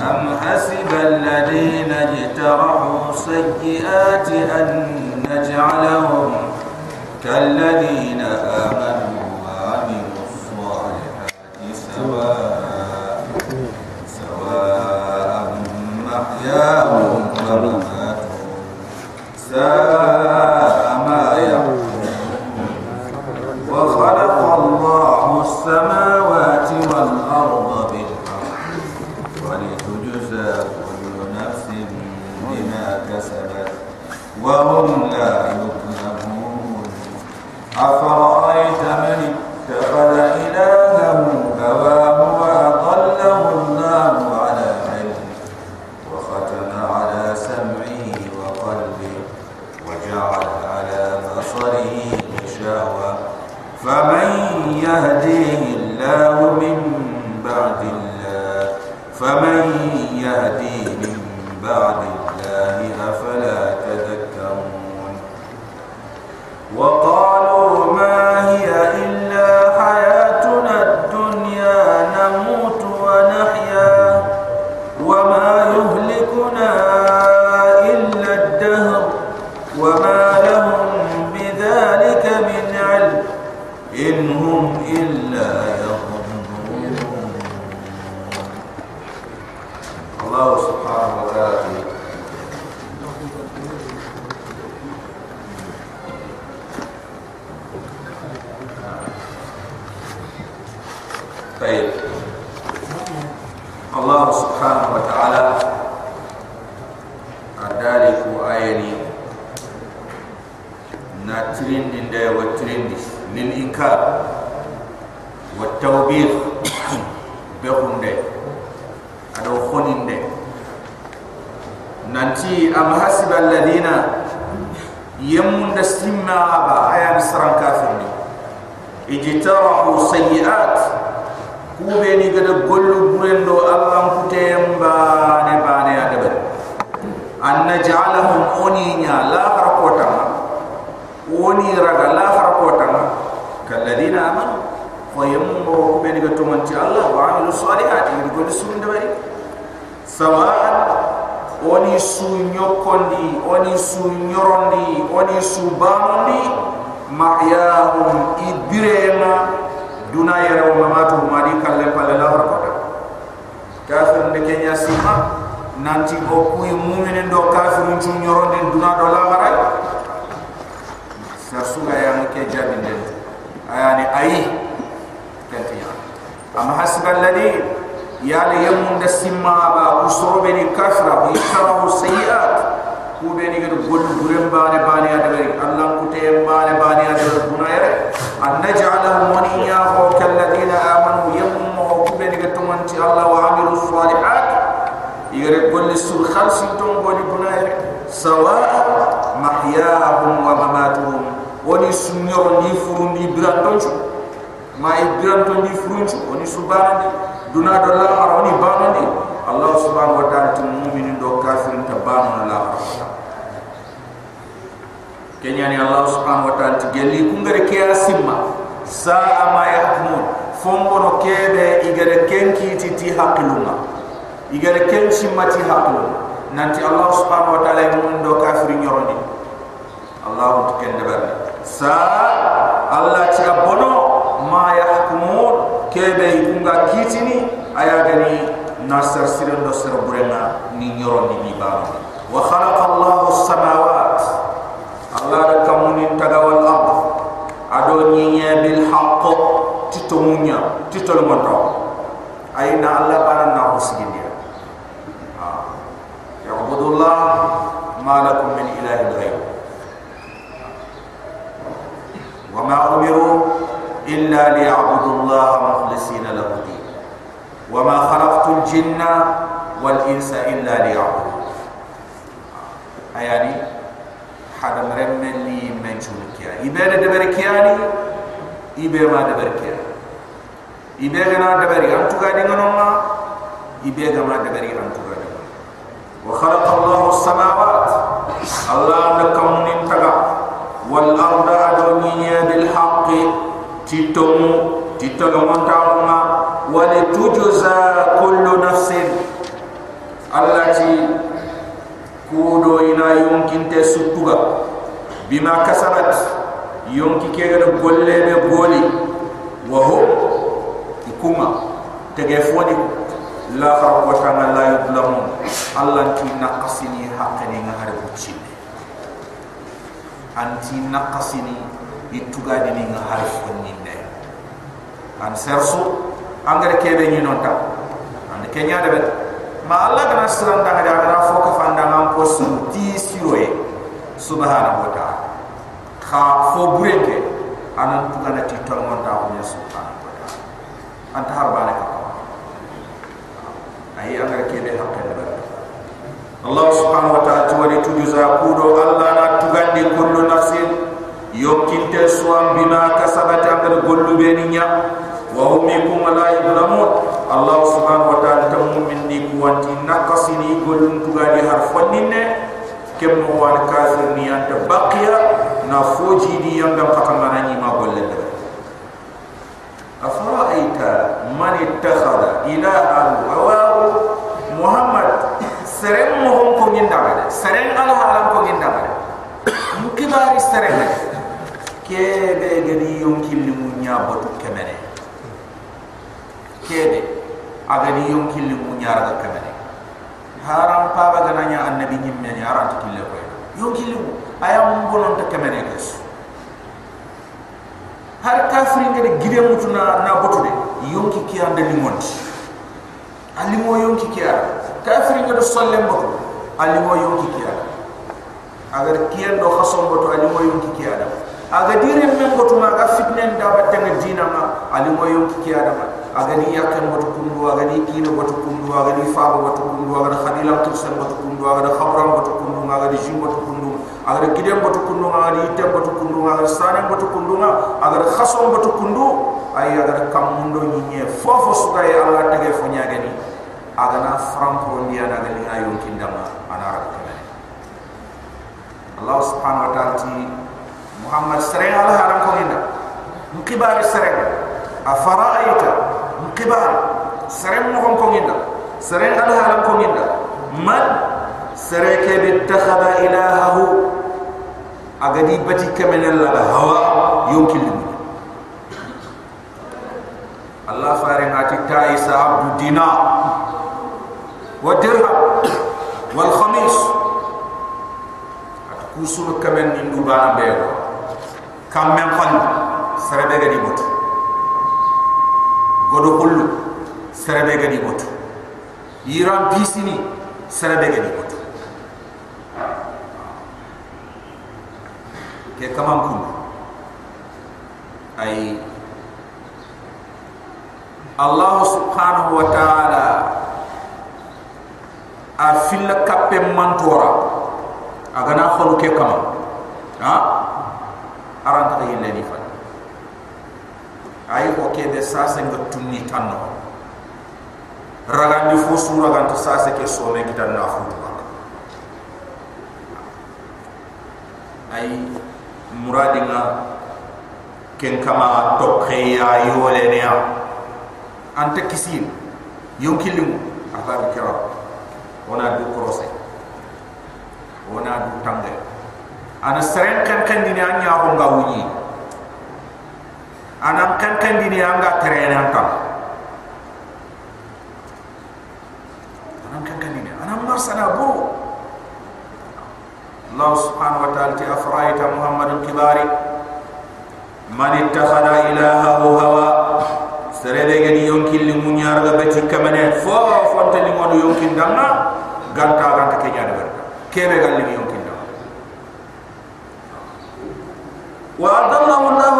أم حسب الذين اجترحوا سيئات أن نجعلهم كالذين mahyahum ibirema duna yara wa mamatu madi kalle palle la har kota kafir de kenya sima nanti o kuy mu'minin do kafir mun chun nyoron den duna do la mara sa suga ya ke jabi den ayani ayi kentiya am hasiba alladhi ya li yamun da simma ba usrobe ni kafra bi sayiat ku be ni gadu gol burem bane bane adari allah ku te bane bane adari duna yare an naj'alahum waniya wa kalladina amanu yammu kubeni gatumanti Allah wa amilu salihat yere golli sul khalsi ton goli bunayre sawa mahyahum wa mamatuhum woni sunyoro ni furundi birantonchu ma ibranton ni furunchu woni subhanandi duna do la har woni banandi Allah subhanahu wa ta'ala tum mu'minin do kafirin tabanu la har kenyani Allah subhanahu wa ta'ala tigelli kungare ke asimma sa ama yahkumun fombo no kebe igare kenki titi haqilunga igare kenchi mati haqilunga nanti Allah subhanahu wa ta'ala mun do kafiri nyorondi Allah tukende barni sa Allah ci abono ma yahkumun kebe ikunga kitini aya gani nasar siren do ser burenga ni nyorondi ni ba wa khalaqa Allahu as-samawati Allah da kamunin tagawal ard ado nyinya bil haqq tito munya tito lo monto ayna Allah bana na husgin dia. Ya abudullah ma lakum min ilahin ghayr wa ma umiru illa liya'budu Allah mukhlisina lahu din. Wa ma khalaqtul jinna wal insa illa liya'budun. Ayani hadam remmen li men chulu kiya ibere de ber kiyani ibe ma de ber ibe gana de ber an tuga de ma ibe ga ma de ber de wa khalaqa allah as-samawat allah da taga. Wal arda adoniya bil haqq. Titomu titolo montauma wali tujza kullu nafsin. Allati kudo ina yonkinte suttuga bima kasabat yonki kegere gollebe goli. Wa hu ikuma tege foni la farqata ma la yudlamun allah ti naqasini haqqani ngahare bucine anti naqasini ituga dini ngahare fonni ne an sersu angare kebe ni nonta. An kenya de ma allah kana siran da ga na fo ka fanda ngam ko su ti siroe subhanahu wa ta'ala. Kha fo anan tuga na ti tol mon subhanahu wa ta'ala. Anta harbane ka ay angare kebe Allah subhanahu wa ta'ala tuwali tujuza kudo Allah na tugandi kullu nafsin. Yokinte suam bima kasabat angare gollu beninya wa hum yakum la Allah subhanahu wa ta'ala tamu minni kuwanti nakasini gollu tugadi harfaninne kem mo wan kafir ni anta baqiya na foji di yanga pakamana ni ma golle de afara aita man ittakhadha ilaha hawa muhammad. Serem mo hon ko nginda ba serem ala halam ko nginda ba mukibari serem ke be gadi yon killi mu nya botu kemene. Kebe agadi yon killi mu nya raga kemene haram pa ba gana nya annabi nyimme nya aran tikille ko yon killi mu ayam bonon ta kemene kes har kafri ngade gide mutuna na botu de yon ki kiyande limonti alimo yon ki kiyande kafiri nga do solle mboto ali mo yonki kiya agar kiyen do khasom mboto ali mo yonki kiya da aga dire men mboto ma ga fitnen da batte nga dina ma ali mo yonki kiya da aga ni yakke mboto kundu aga ni kino mboto kundu aga ni faabo mboto kundu aga khadila tur sen mboto kundu aga khabram mboto kundu aga di jim mboto kundu aga gidem mboto kundu aga di item mboto kundu aga sane mboto kundu aga khasom mboto kundu ay aga kam mundo nyinye fofo suka ya allah tege fo nyaagani agana franco ndi ana gali ayo kindama ana Allah subhanahu wa ta'ala ti Muhammad sare ala haram ko inda mukibar sare afara'aita mukibar sare mo ko inda sare ala haram ko inda man sare ke bi takhada ilahahu agadi bati kamene la hawa yonkin Allah farin ati ta'isa abdu dinar والدرهم والخميس كوسو كمن من دوبان بيو كم من قل سربي غدي godo kullu sarabe gadi botu yiran bisini sarabe gadi botu. Ke kamam kun? Ay Allah subhanahu wa ta'ala a filla kappe mantora agana xolu ke kamam ha? Aran ta yelle ni fa ay ko ke de sa se ngot tunni tanno raga ni fo sura ga to sa se ke so ne kitan na fu ay muradinga ken kama to khiya yole ne anta kisin yonkilimu aka bi kira ona du krose ona du tangge ana seren kan kan dini anya ko nga wuyi ana kan kan dini anga terene anta ana kan kan dini ana marsana bu. Allah subhanahu wa ta'ala ti afraita Muhammadul kibari. Man ittakhadha ilahahu hawa. Serebe gani yonkin li munyar ga beti kamane fo fonte li modu yonkin danga ganta ganta ke nyaade ber kebe gal li yonkin danga wa adallahu allah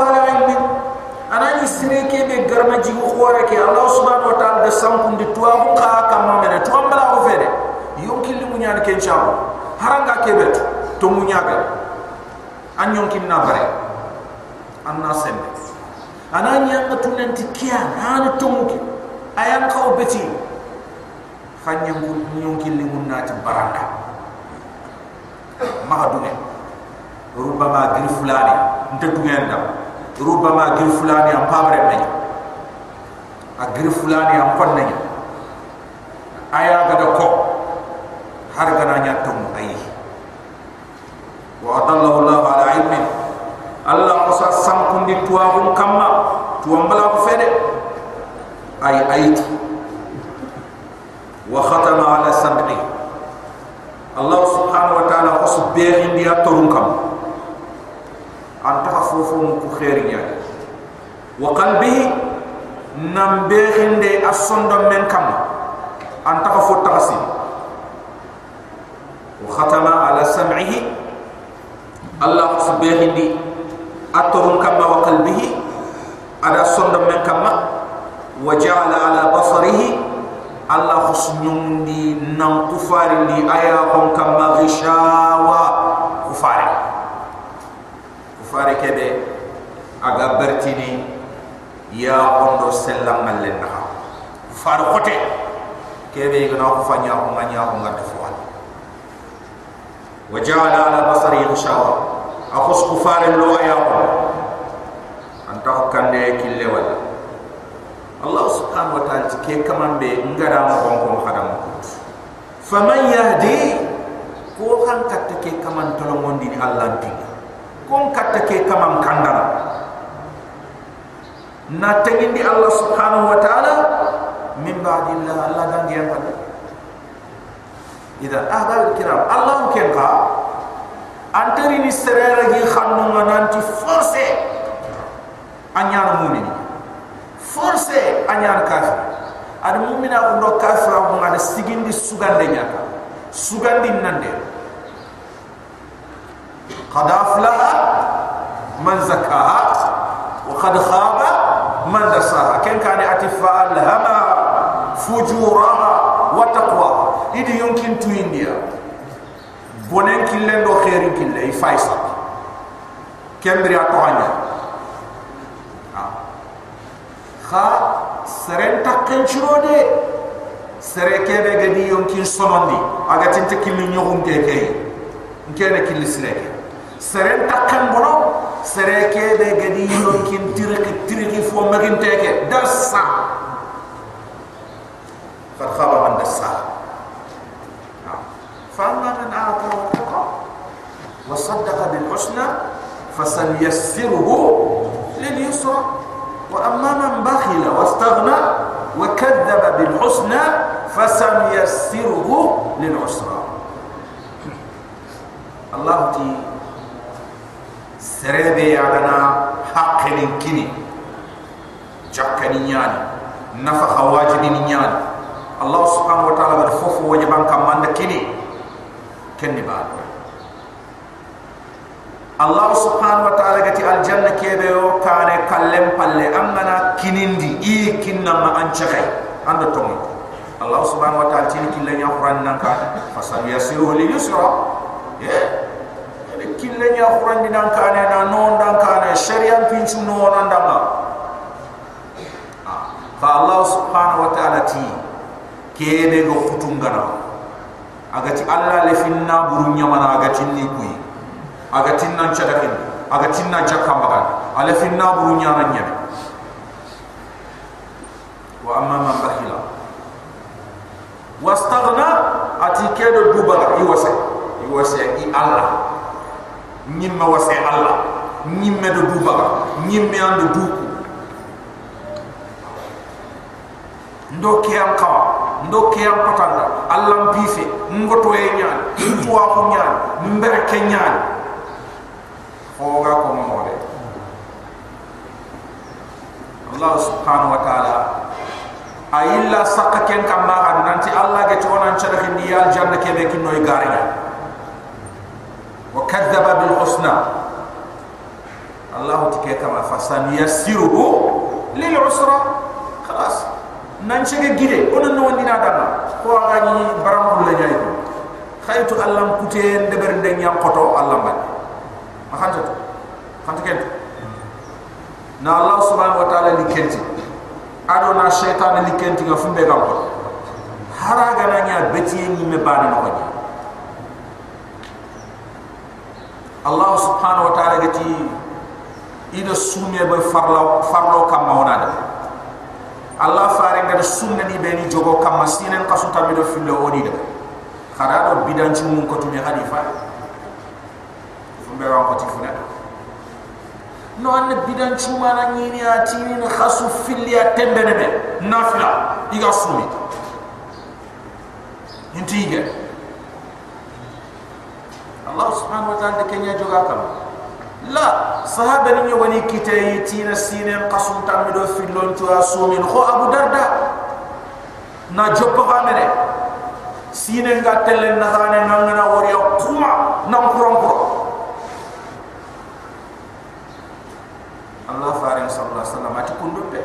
sire kebe garma ji ko khore ke allah subhanahu wa ta'ala de sankum di tuwa ko ka kam mene to ambala ko fede yonkin li munyar ke inshallah haranga kebe to munyaga an yonkin na bare? Anna sembe anani yang tunan tikian ana tumuki ayam kau beti. Fanya mun nyongki limun na ti baraka mahadune rubama gil fulani. Nte tugenda rubama gil fulani am pamre me agir fulani am konne aya ga har ga nya tum ay wa adallahu allah ala ilmi. Allah qasa sankundi tuwagum kamma. Tuwambala ko fede. Ay aytu wa khatama ala sam'i allah subhanahu wa ta'ala qas beerin dia torun kam anta fofu mu ko khairi nya wa qalbihi nam beerin de asondo men kam. Anta fo tasi wa khatama ala sam'ihi allah beerin di atorun kam wa qalbihi ada sondo men kam. Wa ja'ala ala basarihi Allah khusnyum di nam kufari di aya kon kam. Magishawa kufari kufari kede aga bertini ya ondo sellam malen na kufari khote kebe gna ko fanya ko nganya ko ngad fwal wajala ala basari gishawa akhus kufari lo aya ko anta kande kille wala. Allah subhanahu wa ta'ala ke kaman be ngara mo bon ko hadam ko faman yahdi ko kan katta ke kaman tolo mondi ni Allah tin ko katta ke kaman kandara na tengindi Allah subhanahu wa ta'ala min ba'dillah Allah dan dia pada ida ahbab kiram Allah ken ka antari ni serere gi khannu nanti force. Anyana mumini forcé anyar kafir. Ad mu'mina ko do kafir ngada sigindi sugande nyaka sugandi nande qad aflaha man zakaha wa qad khaba man dasaha ken kan atifa alhama fujuraha wa taqwa idi yumkin tu india bonen kille do khairin kille ifaisa kembri atohanya kha seren takken chirode sere kebe gadi yonkin sonondi aga tinte killi nyohum seren takken bono sere kebe gadi yonkin tiriki tiriki fo magin teke dassa qad khaba man dassa فأما من أعطى واتقى وصدق بالحسنى فسنيسره لليسرى وأما من بخل واستغنى وكذب بالحسنى فسنيسره للعسرى الله تي serebe yagana hakkenin kini jakkani nyani nafakha wajibi ni nyani Allah subhanahu wa ta'ala bada fufu wajiban kamanda kini. Kendi ba Allah subhanahu wa ta'ala gati aljanna kebe yo kane kallem palle. Amana kinindi ii kinna ma anchakai. Ando tongi. Allah subhanahu wa ta'ala tini kille nyakuran nanka. Fasal yasiru li yusra. Yeah kille nya quran di nan kane na non dan kane shariyan tin su no fa allah subhanahu wa ta'ala ti ke go futungana aga allah le finna buru mana aga ti ni kuy aga ti nan cha dakin aga nan cha ale finna buru nan nya wa amma man bahila. Wastaghna ati kedo dubala iwase. Iwase i allah i alla nyimme wase alla nyimme do dubala nyimme ando duku. Ndo kiyam kawa. Ndo kiyam patanda. Allam bife ngoto e nyaan tuwa ko nyaan mbere ke nyaan ko mo de allah subhanahu wa ta'ala. Ayilla sakka ken kam ma nanti allah ge tona chada ke ni yal janna ke be kinoy garinya wa kadzaba bil husna allah tike kama fasan yassiruhu lil usra khalas nan chege gide onon no wandina dama ko aga ni baram la nyaay ko khaytu allam kute de ber de nyam koto allam ban ma khanta khanta ken na allah subhanahu wa ta'ala li kenti ado na shaytan li kenti ga fumbe gam ko haraga na nya beti ni me bana no ko allah subhanahu wa ta'ala gati ida sume ba farlo farlo kam mawnada allah fare ngada sunna ni beni jogo kam masinen kasu tamido fillo oni de khara do bidan ci mun ko tumi halifa fumbe ko tifuna no an bidan ci mana ni ni atini na khasu filli atembene be nafila iga sumi intige allah subhanahu wa ta'ala kenya joga kam la sahaba ni wani kitay tina sinen qasum tamido filon to asumin kho abu darda na joppa famere sinen ga tellen na hane nangana wori kuma nam kuran ko allah farin sallallahu alaihi wasallam ati kundumbe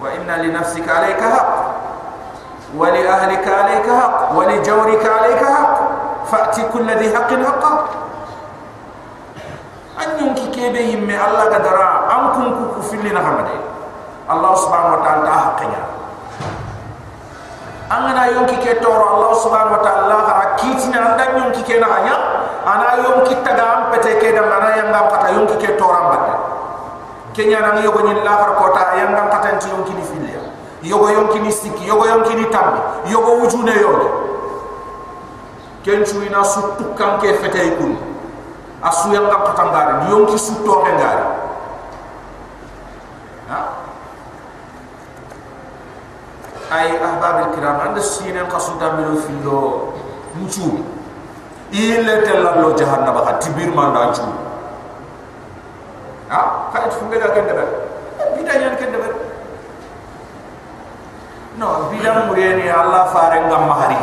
wa inna li nafsika alayka haqq wa li ahlika alayka haqq wa li jawrika alayka haqq fa'ti kulli dhi haqqin haqqa. An yonki kebe yimme allah ga dara an kun ku ku filli na hamade. Allah subhanahu wa ta'ala ta haqqanya an na yonki ke toro allah subhanahu wa ta'ala ha kitina an yonki ke na hanya. Ana yonki taga am pete ke da mana yang ngam kata yonki ke toro am batte. Kenya na yogo ni la har kota yang ngam kata nti yonki ni filli yogo yonki ni stiki yogo yonki ni tambi yogo wujune yogo kencu ina suttu kanke fete ikun. Asu yang ngam kata ngari di yonki sutto ke ngari ha? Ay ahbab kiram. And sinen qasuda milo findo mucu. Ile telalo jahannaba hatibir manda cu. Ha? Kayit funde ga kende ber bidan yan ber no bidan mureni allah fare ngam mahari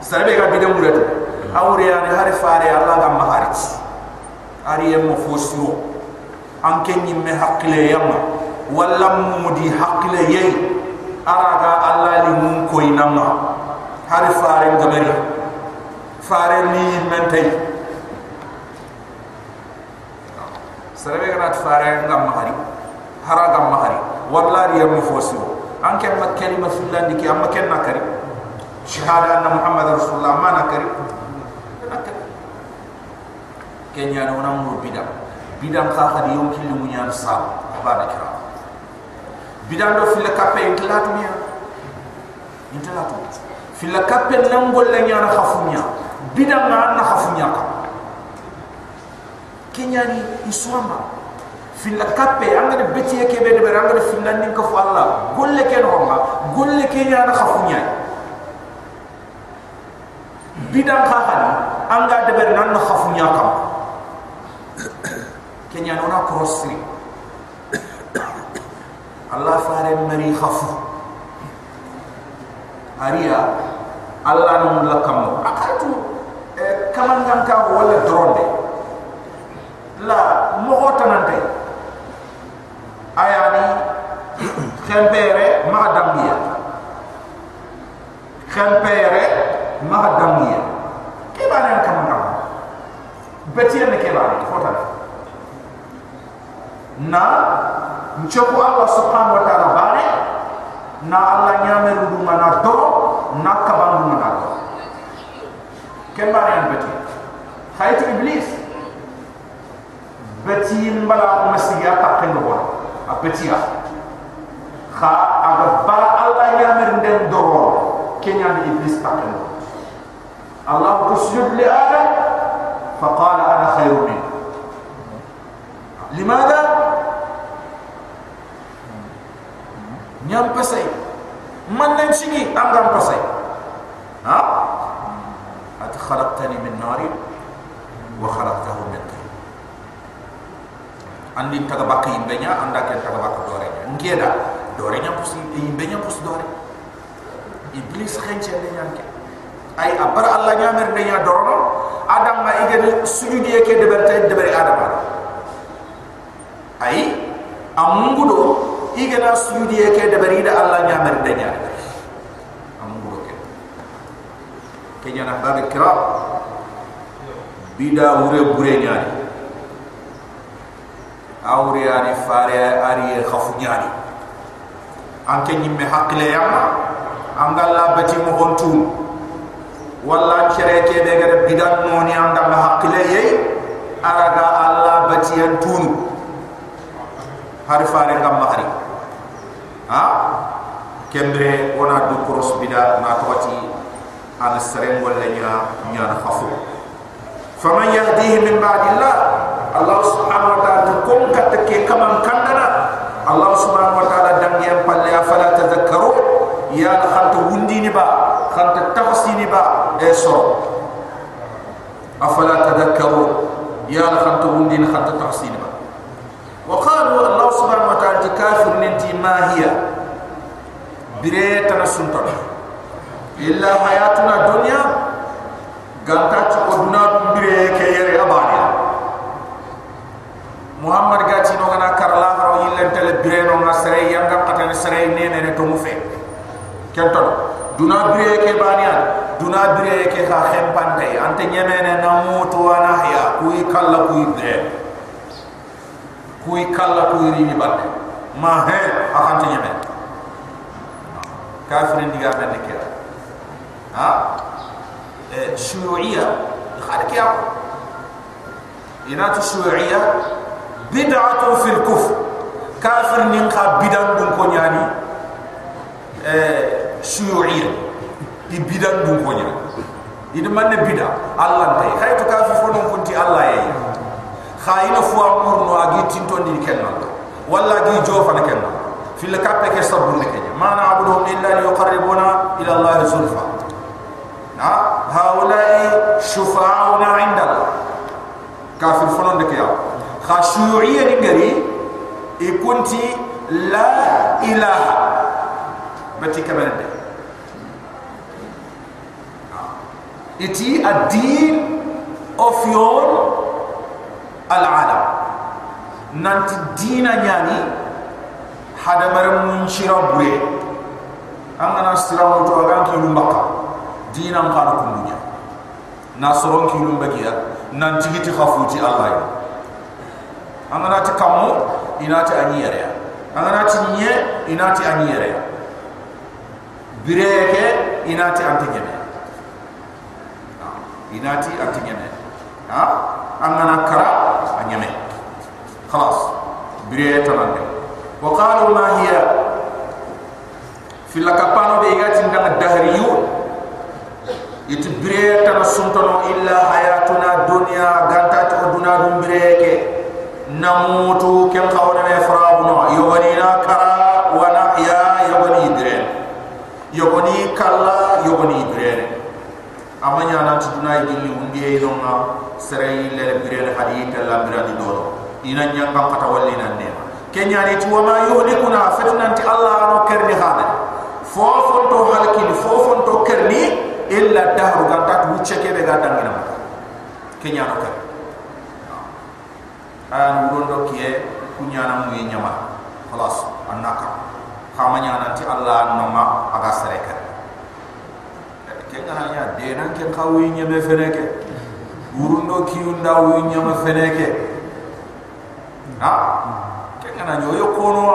sarbe ga bidan muretu awriyani hari fare allah ngam mahari ari yem mo fosiro anke nyimme hakle yamma walla mudi hakle yey araga allah li mun koy namma hari fare ngamari fare ni mentay sarbe ga nat fare ngam mahari haraga mahari. Walla ri yem mo fosiro anke ma kalima fillandi ki amma ken nakari shahada anna muhammad rasulullah ma nakari kenya no na mur bidam bidam ka khadi yom kili mu nyaan sa abana kira bidam do fil kape intlatu nya intlatu fil kape nangol la nyaan khafunya bidam na na khafunya ka kenya ni iswama fil kape anga de betiye ke be de be anga de fil nan ko fu allah golle ke no ma golle ke nyaan khafunya bidam ka khadi anga de be nan khafunya ka kenya nona crossri allah fare mari khafu. Aria allah no la kam akatu kaman ngam ka wala dronde la mo hotanante ayani khempere ma dambiya khempere ma dambiya ke bana kam ngam betiye ne ke bana hotanante na nchoko Allah subhanahu wa ta'ala bare na Allah nyame rudu mana do na kabandu mana do kembare an beti khayt iblis. Beti mbala ko masiya takken do a betiya kha aga bara Allah nyame ndem do kenya iblis takken do الله تسجد لآدم؟ فقال أنا خير منه. لماذا؟ نعم بسي من نمشي؟ أم نعم بسي ها؟ أتخلقتني من نار وخلقته من طين. عندي تغبق يمبنيا عندك تغبق دورينيا دوري نعم بسي يمبنيا بس دوري إبليس خيجة لنيا نكيدا ay abar allah nyamer de nya dorono adam ma igene sujudi yake de berte de bere adam ay amungudo igana sujudi yake da barida Allah nya mer danya amuro ke. Kenya na babe kira bida ure bure nyani awre ani fare ari khafu nyani anke nyimme hakle yamma. Angalla bati mo hontu walla chere ke be gare bidan noni anda ma hakle yey araga Allah bati antunu har fare ngam mahari ha? Kembre ona du cross bida na tawati an serem wala nya nya na khafu faman yahdihi min ba'dillah allah subhanahu wa ta'ala kum katake kaman kandana. Allah subhanahu wa ta'ala dangi am palle afala tadhakkaru ya khant wundini ba khant tafsini ba e so afala tadhakkaru ya khant wundini khant tafsini ba وقالوا الله سبحانه وتعالى كافر ننتي ما هي بريتنا سنتر إلا حياتنا الدنيا قانتات قدنا بريك يري أبانيا محمد قاتي نوغنا كرلا فرو يلن تل برينو نسري ينغا قتن سري نين نتومو في كنتر duna bire ke baniya duna bire ke ka hempande ante nyemene na mutu wana haya kui kala kui de kui kala kui rini bande ma he akante nyemene. Kafirin diga men kira ha? E shuyuiya khade kya inatu shuyuiya bid'atu fil kufr. Kafir nin ka bidan dun ko nyani. Eh شيوعيا يبدا دون كونيا إذا ما نبدا الله نتى خير تكافي فلان كنتي الله يعين خاين فو أمور نو أجي تنتون دي كنا ولا أجي جوفا نكنا في الكعبة كسبون نكنا ما نعبدهم إلا ليقربونا إلى الله زلفا هؤلاء شفاعنا عند الله. كافر فلان دك يا خشوعية نجري يكونتي لا إله. بتي كمان دي اتي الدين of your العالم نانت دينا يعني هذا مرم من شراء بري أنا نسترام وتوغان كي نمبقى دينا مقاركم دنيا ناصرون كي نمبقى نانت جيت خفوتي الله أنا نانت كامو إنات أني أريا أنا نانت نيه إنات أني أريا بريك إنات أنت جميع inati ati nyame ha? Angana kara anyame. Khalas. Bire tanande wa qalu ma hiya? Fil kapano be igati ndan dahri yu it bire tan suntono illa hayatuna dunya ganta to duna dum bire namutu kem khawna me farabuna yobanina kara wa nahya yobani dire yobani kala yobani dire amanya nan tuduna idili undiye inonga serai le birene hadi tella birani dolo. Ina nyanga kata walli nan ne kenya ni tuwa ma yuhlikuna fitnanti allah no kerni hada fofon to halki to kerni illa dahru ganta tu cheke be ga dangina kenya no ker an gondo kiye kunya na mu nyama. Khalas annaka kamanya nanti allah no ma aga sereka kenga na nya de nan ken kawi nyame feneke. Urundo kiunda wi nyama feneke. Ha? Kenga na nyoyo kono?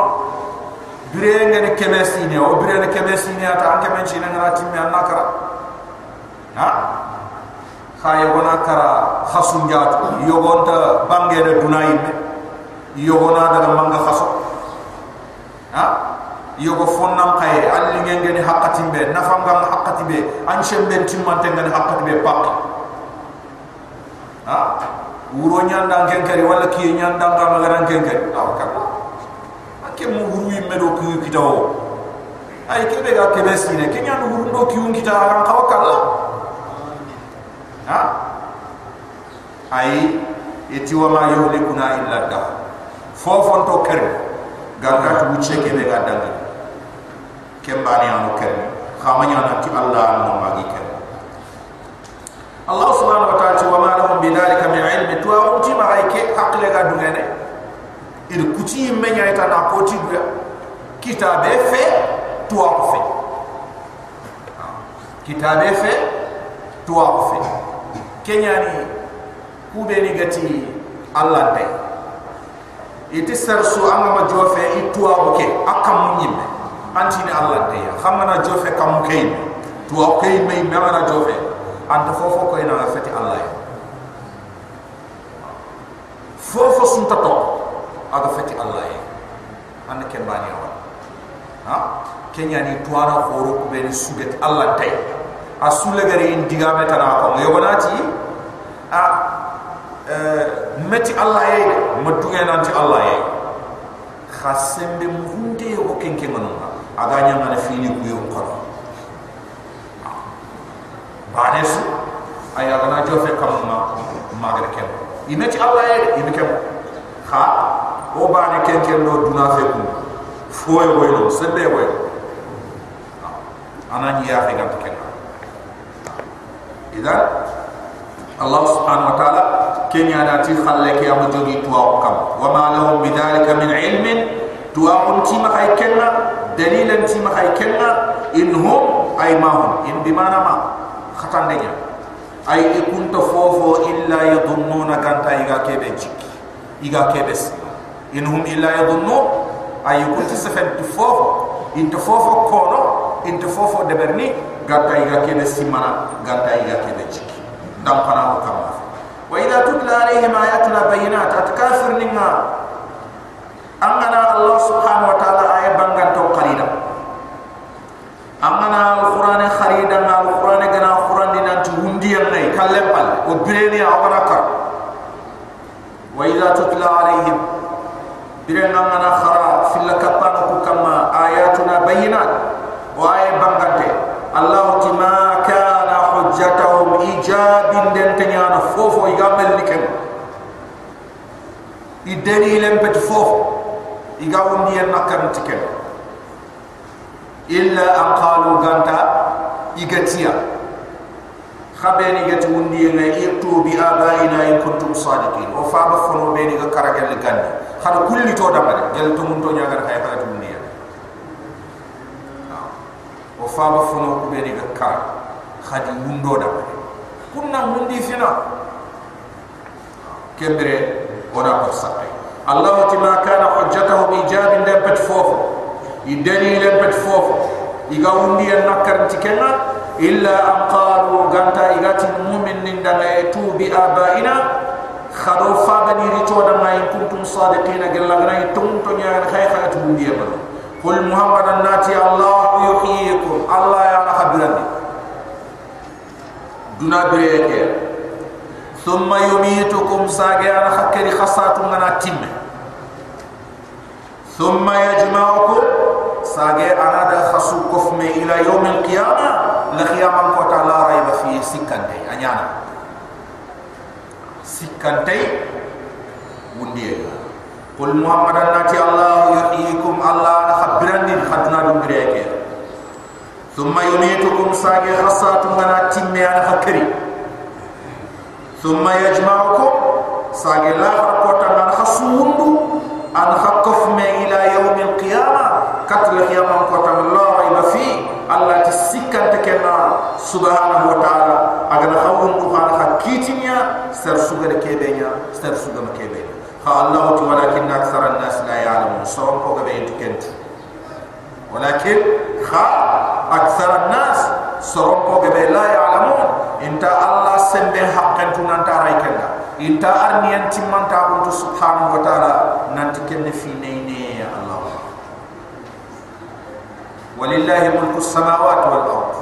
Bire ngene kemesi ne o bire ne kemesi ne ata anke men chine ngara timme anakara ha? Khaye wona kara khasun jaatu yogonta bangere dunay me yogona daga manga khaso. Ha yogo fonnam khaye alli ngene haqqati be nafam gam haqqati be an shemben timmante ngene haqqati be pak. Ha? Wuro nyanda ngen kari wala ki nyanda ngam ngara ngen kari aw ka akke mu wuru yimme do ki kitawo ay ke be ga ke besine ke nyandu wuru do ki un kita ran kawakalla ha? Ay eti wa ma yuhlikuna illa da. Fofon to kere. Ganga tu wuce ke be ga dangi kembani anu kere khamanya na ti Allah anu magi kere Allah subhanahu wa ta'ala wa ma lahum bidhalika min ilmi tu uti ma hayke aqle ga dungene ir kuti menya ita na koti duya kitabe fe tu fe kitabe fe tu fe kenyani kube ni gati Allah dai iti sarsu anga ma jofe itu abuke akam nyimme anti ni Allah dai xamana jofe kam kay tu kay may mena jofe? Anta fofo ko ina fati Allah. Ya fofo sun tato aga fati Allah. Ya anda ken bani wa ha? Kenya ni tuana horo ko be suget allah tay asule gari indiga metana ko yogonati a eh, meti allah ye madunga nanti allah ye. Khasembe muhunde o kenke manunga aganya ngana fini kuyo kono banesu ay agana jofe kam magre kem. Ime ci allah ye ime kem. Ha, o bani ken ken do duna fe ku foye boy do sebe ana ni ya fega ken ida allah subhanahu wa taala ken ya dati khalle ke am jogi tuwa kam wa ma lahum bidhalika min ilmin. Tuwa kun ti ma kay kenna دليلا في ما هي كلا إنهم أي ما هم إن بما نما خطان دنيا أي كنت فوفو إلا يظنون كانت إيغا كيبه جيك إيغا كيبس إنهم إلا يظنون أي كنت سفن تفوفو إن تفوفو كونو إن تفوفو دبرني كانت إيغا كيبس سمنا كانت إيغا كيبه جيك دمقنا وكما وإذا تدل عليهم آياتنا بينات أتكافر نما angana Allah subhanahu wa ta'ala ayat banggan tau qalida angana Al-Quran kharida ngal Al-Quran gana Al-Quran di nanti undi yang nai kalempal udbireni awanakar wa idha tutla alaihim Bila angana khara fila kapan kukamma ayatuna bayinat wa ayat banggan te. Allah tima kana hujjatahum ijabin dentenyana fofo igamel nikam. i deni lempet fofo igaw ndiyen makkan tikel illa an qalu ganta igatiya khabeni gati wundiye ne yettu bi abaina in kuntum sadiqin. Wa fa ba fono be diga karagel ganni khana kulli to da bare gel to mun to nyagar hay oh, fa to wundiye wa fa ba fono ko be diga kar? Khadi wundo da bare kunna wundi fina kembere ona ko sabbe الله تما كان حجته بإيجاب لم تفوف يدني لم تفوف يقومني النكر تكنا إلا أن قالوا قانتا إغات المؤمن عندما يتوب بآبائنا خذوا فابني ريتونا ما إن كنتم صادقين قل لغنا يتونتون يعني خيخة تبودي أبدا قل محمد الناتي الله يحييكم الله يعني خبرني دنا بريئة دنا بريك ثم يميتكم ساغي انا خكري خصات من تيم ثم يجمعكم ساغي انا دا خصو كفم الى يوم القيامه لقيام قوت لا ريب فيه سكنتي انيانا سكنتي ونديه قل محمد ناتي الله يحييكم الله نخبرني خدنا دم بريك ثم يميتكم ساقي خصات من تيمي انا فكري ثم يجمعكم. ساقي لا فرقوتا من خصوندو ان خقف ما إلى يوم القيامة. قتل قيام قوتا من الله ريب فيه. الله تسكن تكنا سبحانه وتعالى. اغنا خون دخان خكيتنيا. سر سوغر كيبينيا سر سوغر كيبينيا فالله ولكن أكثر الناس لا يعلمون. ولكن خا اكثر الناس سرقوا بما لا يعلمون انت الله سنبه حقا تنانتا رايكنا انت ارني انت من تابنت سبحانه وتعالى ننتكن في نيني يا الله ولله ملك السماوات والارض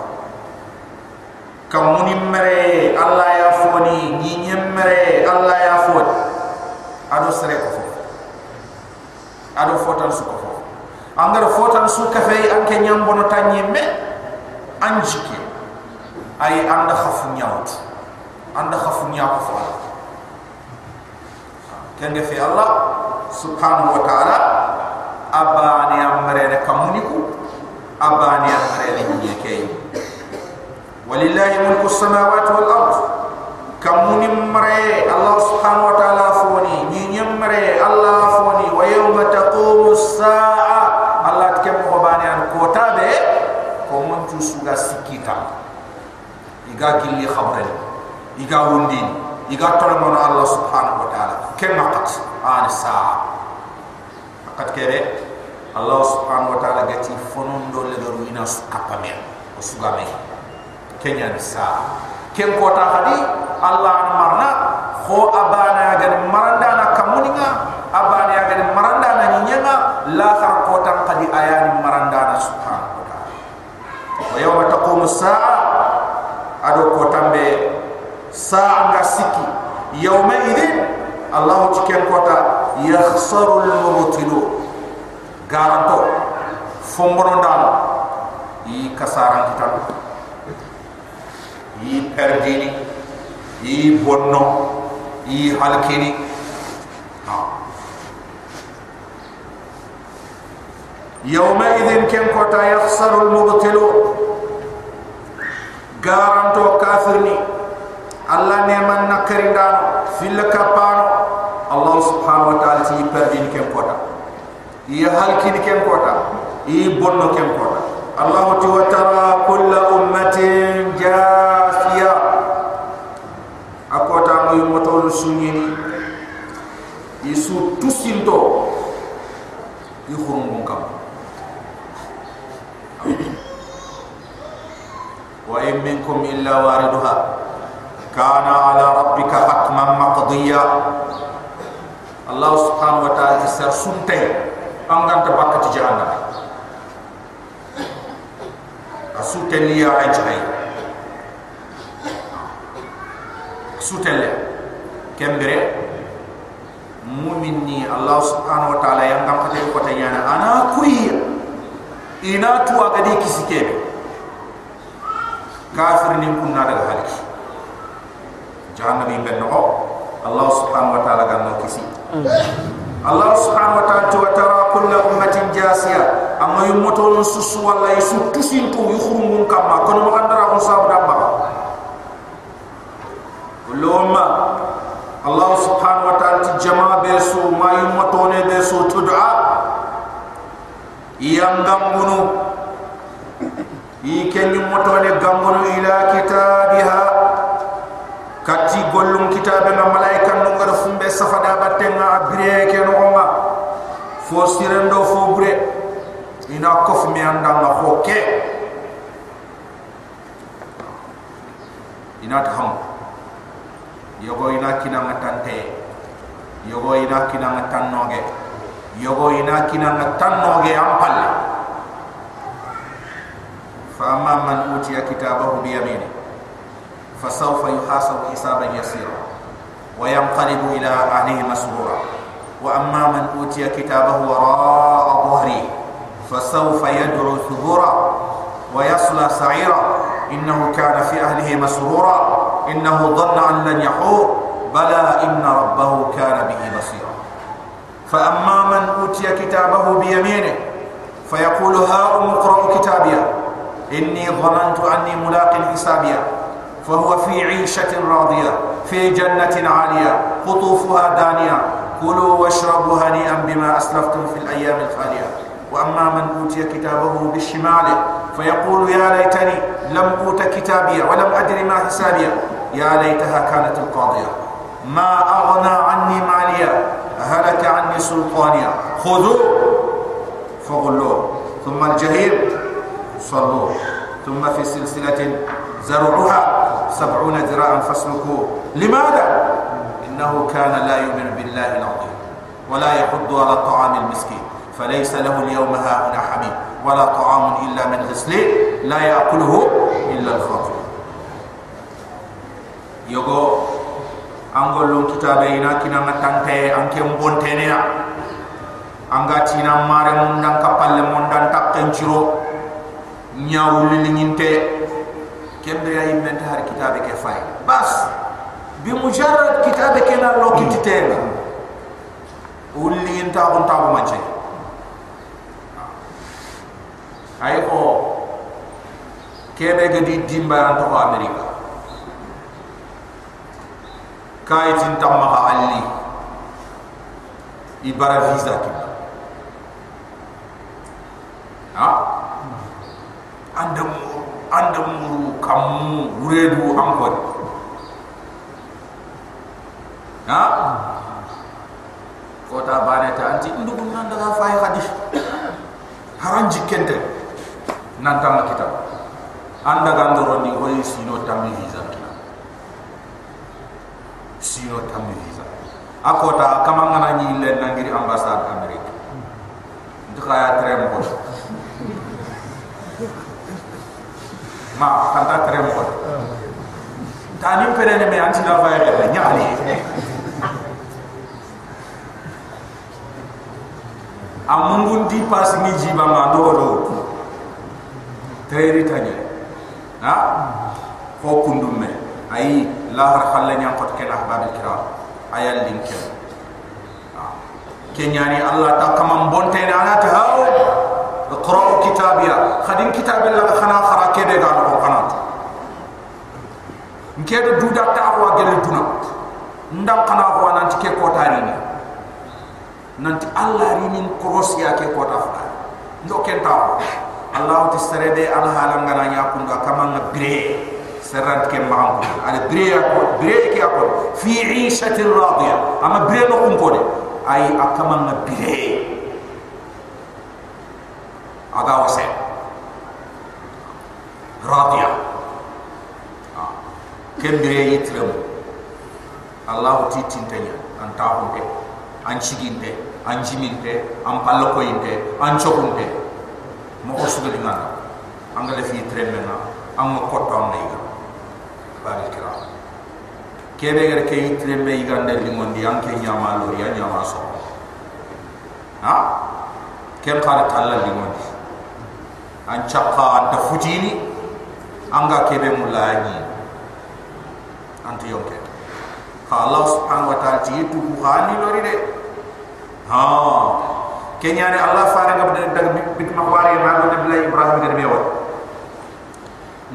كمون مري الله يفوني نيني مري الله يفوني ادو سرقوا ادو فوتن سكوا angara fotan su ka fay anke nyambono tanyi me anjike. Ay anda khafu nyawt anda khafu nyaw ko fa kenge fi allah subhanahu wa ta'ala abani amre ne kamuniku abani amre ne nyeke walillahi mulku samawati wal ardh kamuni mare Allah subhanahu wa ta'ala foni. Ni nyamre Allah foni. Wa yawma taqumu as-sa'a Allah tkem ko bani an ko tabe ko mon tu suga sikita iga gilli khabre iga wundi iga tolmo Allah subhanahu wa ta'ala. Kem maqat? An maqat kere? Allah subhanahu wa ta'ala gati fonon do le do ina o suga me kenya sa'a ken kota hadi Allah marna kho abana gan maranda na kamuninga abana gan maranda na nyenga la khar kota qadi ayani maranda na taqumu saa ado ko tambe saa nga sikki yawma idin allah tiken kota yakhsaru al mubtilu garanto fombono dal yi kasaran kitab yi perdini yi bonno yi halkini يومئذ كم كوتا يخسر المبطلون garanto kafirni Allah neman nakari dan fil Allah subhanahu wa taala ti perdin kem kota ia halkin kem kota i bonno kem kota Allah tu wa tara kull ummatin jafiya akota moy motol sunni ni. Isu tusinto i khurum kam wa in minkum illa wariduha. كان على ربك حكما مقضيا الله سبحانه وتعالى سر سنته ان انت بقت جهنم اسوتن يا اجاي سوتن كمبره مؤمني الله سبحانه وتعالى ينقم قدر قتيانا انا كوي اناتو اغدي كسكيبي كافر نمكن نادر هالكي jahannam bi ben no allah subhanahu wa ta'ala ganno kisi. Allah subhanahu wa ta'ala wa tara kullu ummatin jasiya. Amma yumoto susu yusu tusintu yukhrumun kama kono mo andara on sabu dabba kullu umma allah subhanahu wa ta'ala ti jama besu ma yumoto ne besu tud'a. Yangambunu ikenni motone gambono ila kitabiha gollum kitabe na malaika no ngara fumbe safada battenga abire ke no ma fo sirendo fo bure ina kof mi anda na hoke ina taham yogo ina kina ngatante yogo ina kina ngatannoge yogo ina kina ngatannoge ampalle فأما من أوتي كتابه بيمينه فسوف يحاسب حسابا يسيرا وينقلب إلى أهله مسرورا. وأما من أوتي كتابه وراء ظهره فسوف يدعو ثبورا ويصلى سعيرا. إنه كان في أهله مسرورا. إنه ظن أن لن يحور. بلى إن ربه كان به بصيرا. فأما من أوتي كتابه بيمينه فيقول هاؤم اقرأوا كتابيه إني ظننت أني ملاق حسابيا فهو في عيشة راضية في جنة عالية قطوفها دانية. كلوا واشربوا هنيئا بما أسلفتم في الأيام الخالية. وأما من أوتي كتابه بالشمال فيقول يا ليتني لم أوت كتابيا ولم أدر ما حسابيا يا ليتها كانت القاضية. ما أغنى عني ماليا هلك عني سلطانيا خذوا فغلوه. ثم الجهيم صلوا ثم في سلسلة زرعها سبعون ذراعا فاسلكوه. لماذا؟ إنه كان لا يؤمن بالله العظيم ولا يحض على طعام المسكين. فليس له اليوم هاهنا حميم ولا طعام إلا من غسلين لا يأكله إلا الخاطئ. يقول أنقول لهم كتابينا كنا متنتهي أنك مبونتينيا. أنغاتينا ماري مندان كبال مندان تقنشرو. ñawul li kembe ay ment har kitabe ke fay bas bi mujarrad kitabe ke na lo kiti tebe ul li ñinta on tabu manche ay ko kebe ga di dimba to amerika. Kay tin tamma ali. Ibara visa ki ha? Andam andam muru kam uredu ankon ha? Kota bane ta anti ndugu nan daga fay hadith haran jikente nan tam kita. Anda gandoro ni hoy sino tammi visa sino tammi visa akota kamangana ni le nangiri ambassade amerique ndikaya trem ko ma kanta tere mo tani pere ne me anti na va ere nyali amungun di pas ni jiba ma do do tere tanya ha ko kundum me ay la har khalle nyam kot ken ahbab al kiram ayal linke kenyani allah ta kamam bonte na anata haw اقرأوا كتابيا خدين كتاب الله خنا خرا كده قال ko kanat nkedo duda ta ko gel duna ndam kana ko nanti ke ko tari ni nanti allah rini cross ya ke ko ta fa ndo ken ta allah ti serede al halan ngana nya kunda kama ngabre serant ke ma ko ale bre ya ko bre ke ko fi 'ishatin radiya ama bre no kun ko de ay akama ngabre aga wase radiya kembire yitrem allah ti tintanya anta hunde an chiginde an jiminde an pallo ko inde an chokunde mo ko sugali ngana angale fi tremme na an mo ko to am nayga bari kira. Kebe gere ke yitremme yigande limondi an ke nyama lo ya nyama so ha? Kem khara talla limondi an chakka anta futini anga kebe mulani anti yonke ka Allah subhanahu wa ta'ala ti tu hani lori de ha. Kenya Allah fare ngab dag bit makwari ma do nabi Ibrahim. De bewa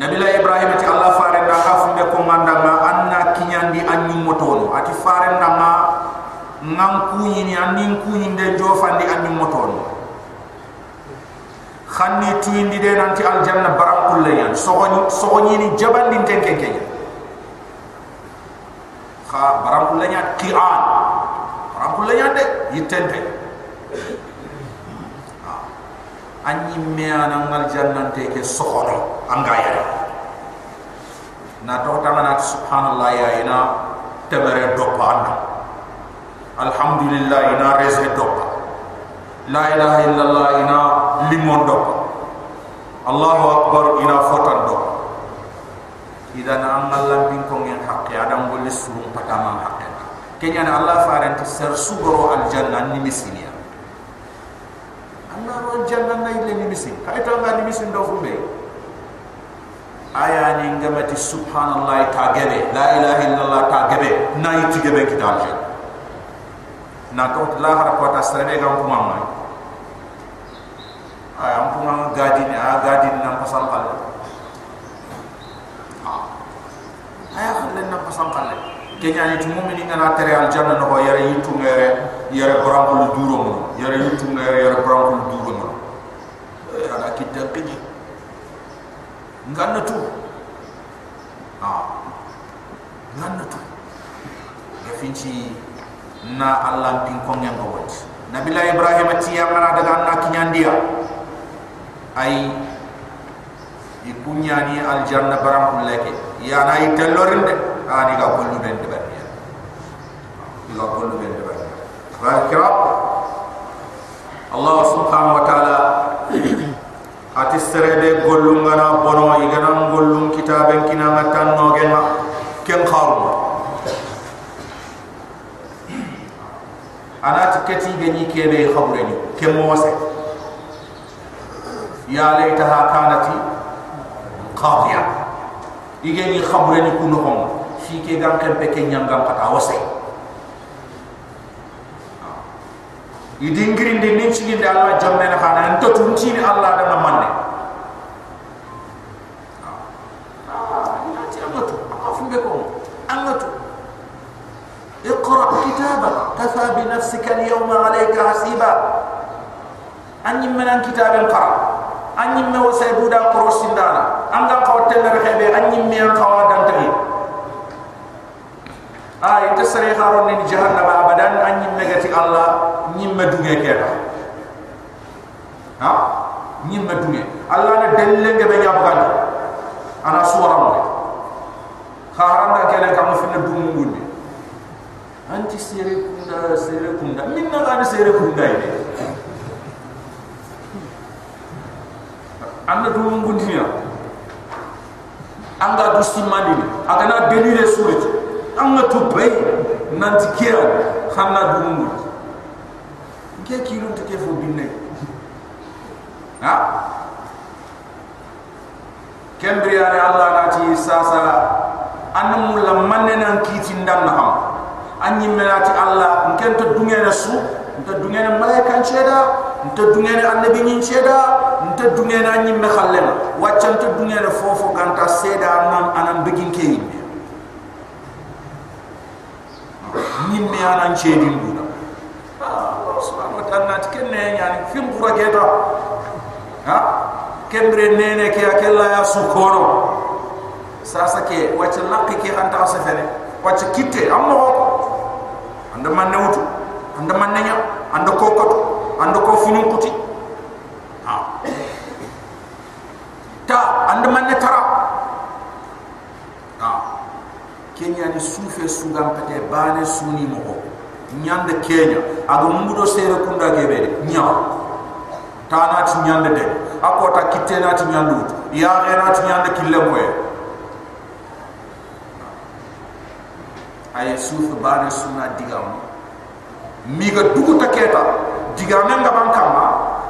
nabi Ibrahim ti Allah fare da hafu be ko mandanga anna kinyandi anni motono ati fare ndanga ngam kunyini anni kunyinde de jofandi anni motono khanni tuindi de nanti aljanna baram kulle yan sogoni sogoni ni jabal din tenke kenya kha baram kulle yan qian baram kulle yan de yitente anyi meana ngal jannan te ke sokono angaya na to tamana subhanallah ya ina temere dopana alhamdulillah ina reze dopa. La ilaha illallah ina limon do Allahu akbar ina fotan do idan an Allah bin ko ngin haqqi adam gol surum patama haqqi kenya na Allah faranti ser sugoro al janna ni misinia Allah ro janna na ile ni misin. Kay to nga ni misin do fumbe aya ni ngamati subhanallah ta gebe. La ilaha illallah ta gebe. Na yiti gebe kital na to la har ko ta sere ga ko mamma ay am ko ngam gadi ni a gadi ni nam pasal kal ay khale nam pasal kal ke nyani tu mu'mini ngana tere al janna no yare yitu ngere yare ko duro mo yare yitu ngere yare ko duro mo ala kitab kini nganna tu. Ah nganna tu. Ya finci na allah tin ko ngam wot nabila ibrahim ti yamana daga na kinyandia ay ikunya ni al janna baram kullake ya na itelorin de ani ga gollu ben de bariya ga gollu ben de bariya barakira Allah subhanahu wa ta'ala ati gollu ngana bono igana gollu kitaben kina ngatan no ken kharu anati keti gani kebe khabreni kemo wase ya laitaha kanati qadiya igeni khabreni kuno hom fi ke gam kan pe ke nyangam kata wase idingiri ndi nin ci nda Allah jamme na xana en to tun ci ni Allah da manne اقرأ كتابك كفى بنفسك اليوم عليك حسيبا أني من كتاب القرآن anyi me wo say buda korosindana anga ko tenne be hebe anyi me an kawa dantagi ay te sare haron ni jahannama abadan. Anyi me gati allah nyimme duge keda ha? Nyimme duge allah na delle ngebe nyabgal ana suwara mo kharam da kele kam fi na dum ngundi anti sere kunda sere kunda. Minna ga sere kunda ide anda tu mungkin dia anga du simandi agana delile surit anga to bay nanti kiya xanna du mu ke kilum te ke fo binne ha? Kembriya allah nati sasa annamu la manne nan kiti ndan na ham anyi melati allah. Nkento dungene su nta dungene malaika ncheda nta dungene annabi nyin seeda nte dungene anyi me khallena wacca nta dungene fofo ganta seda nan anan begin ke yimbe nyimme anan chedin duna allah subhanahu wa ta'ala tikenne yani fim qura geta ha? Kembre nene ke akella ya sukoro. Sasa ke wacce lakki ke anta sefene wacce kitte ammo anda man wutu anda man nenya anda ko ko anda ko finu kuti ha. Ta anda man tara ha. Kenya ni sufe sugam pete bane suni mo nyande kenya. Aga mumbudo sere kunda gebe nya. Ta na ti nyande de. Akota kitte na ti nyandu ya ge na ti nyande kille moye ay suuf baane suna digam mi ga dugu taketa digamen ga ban kama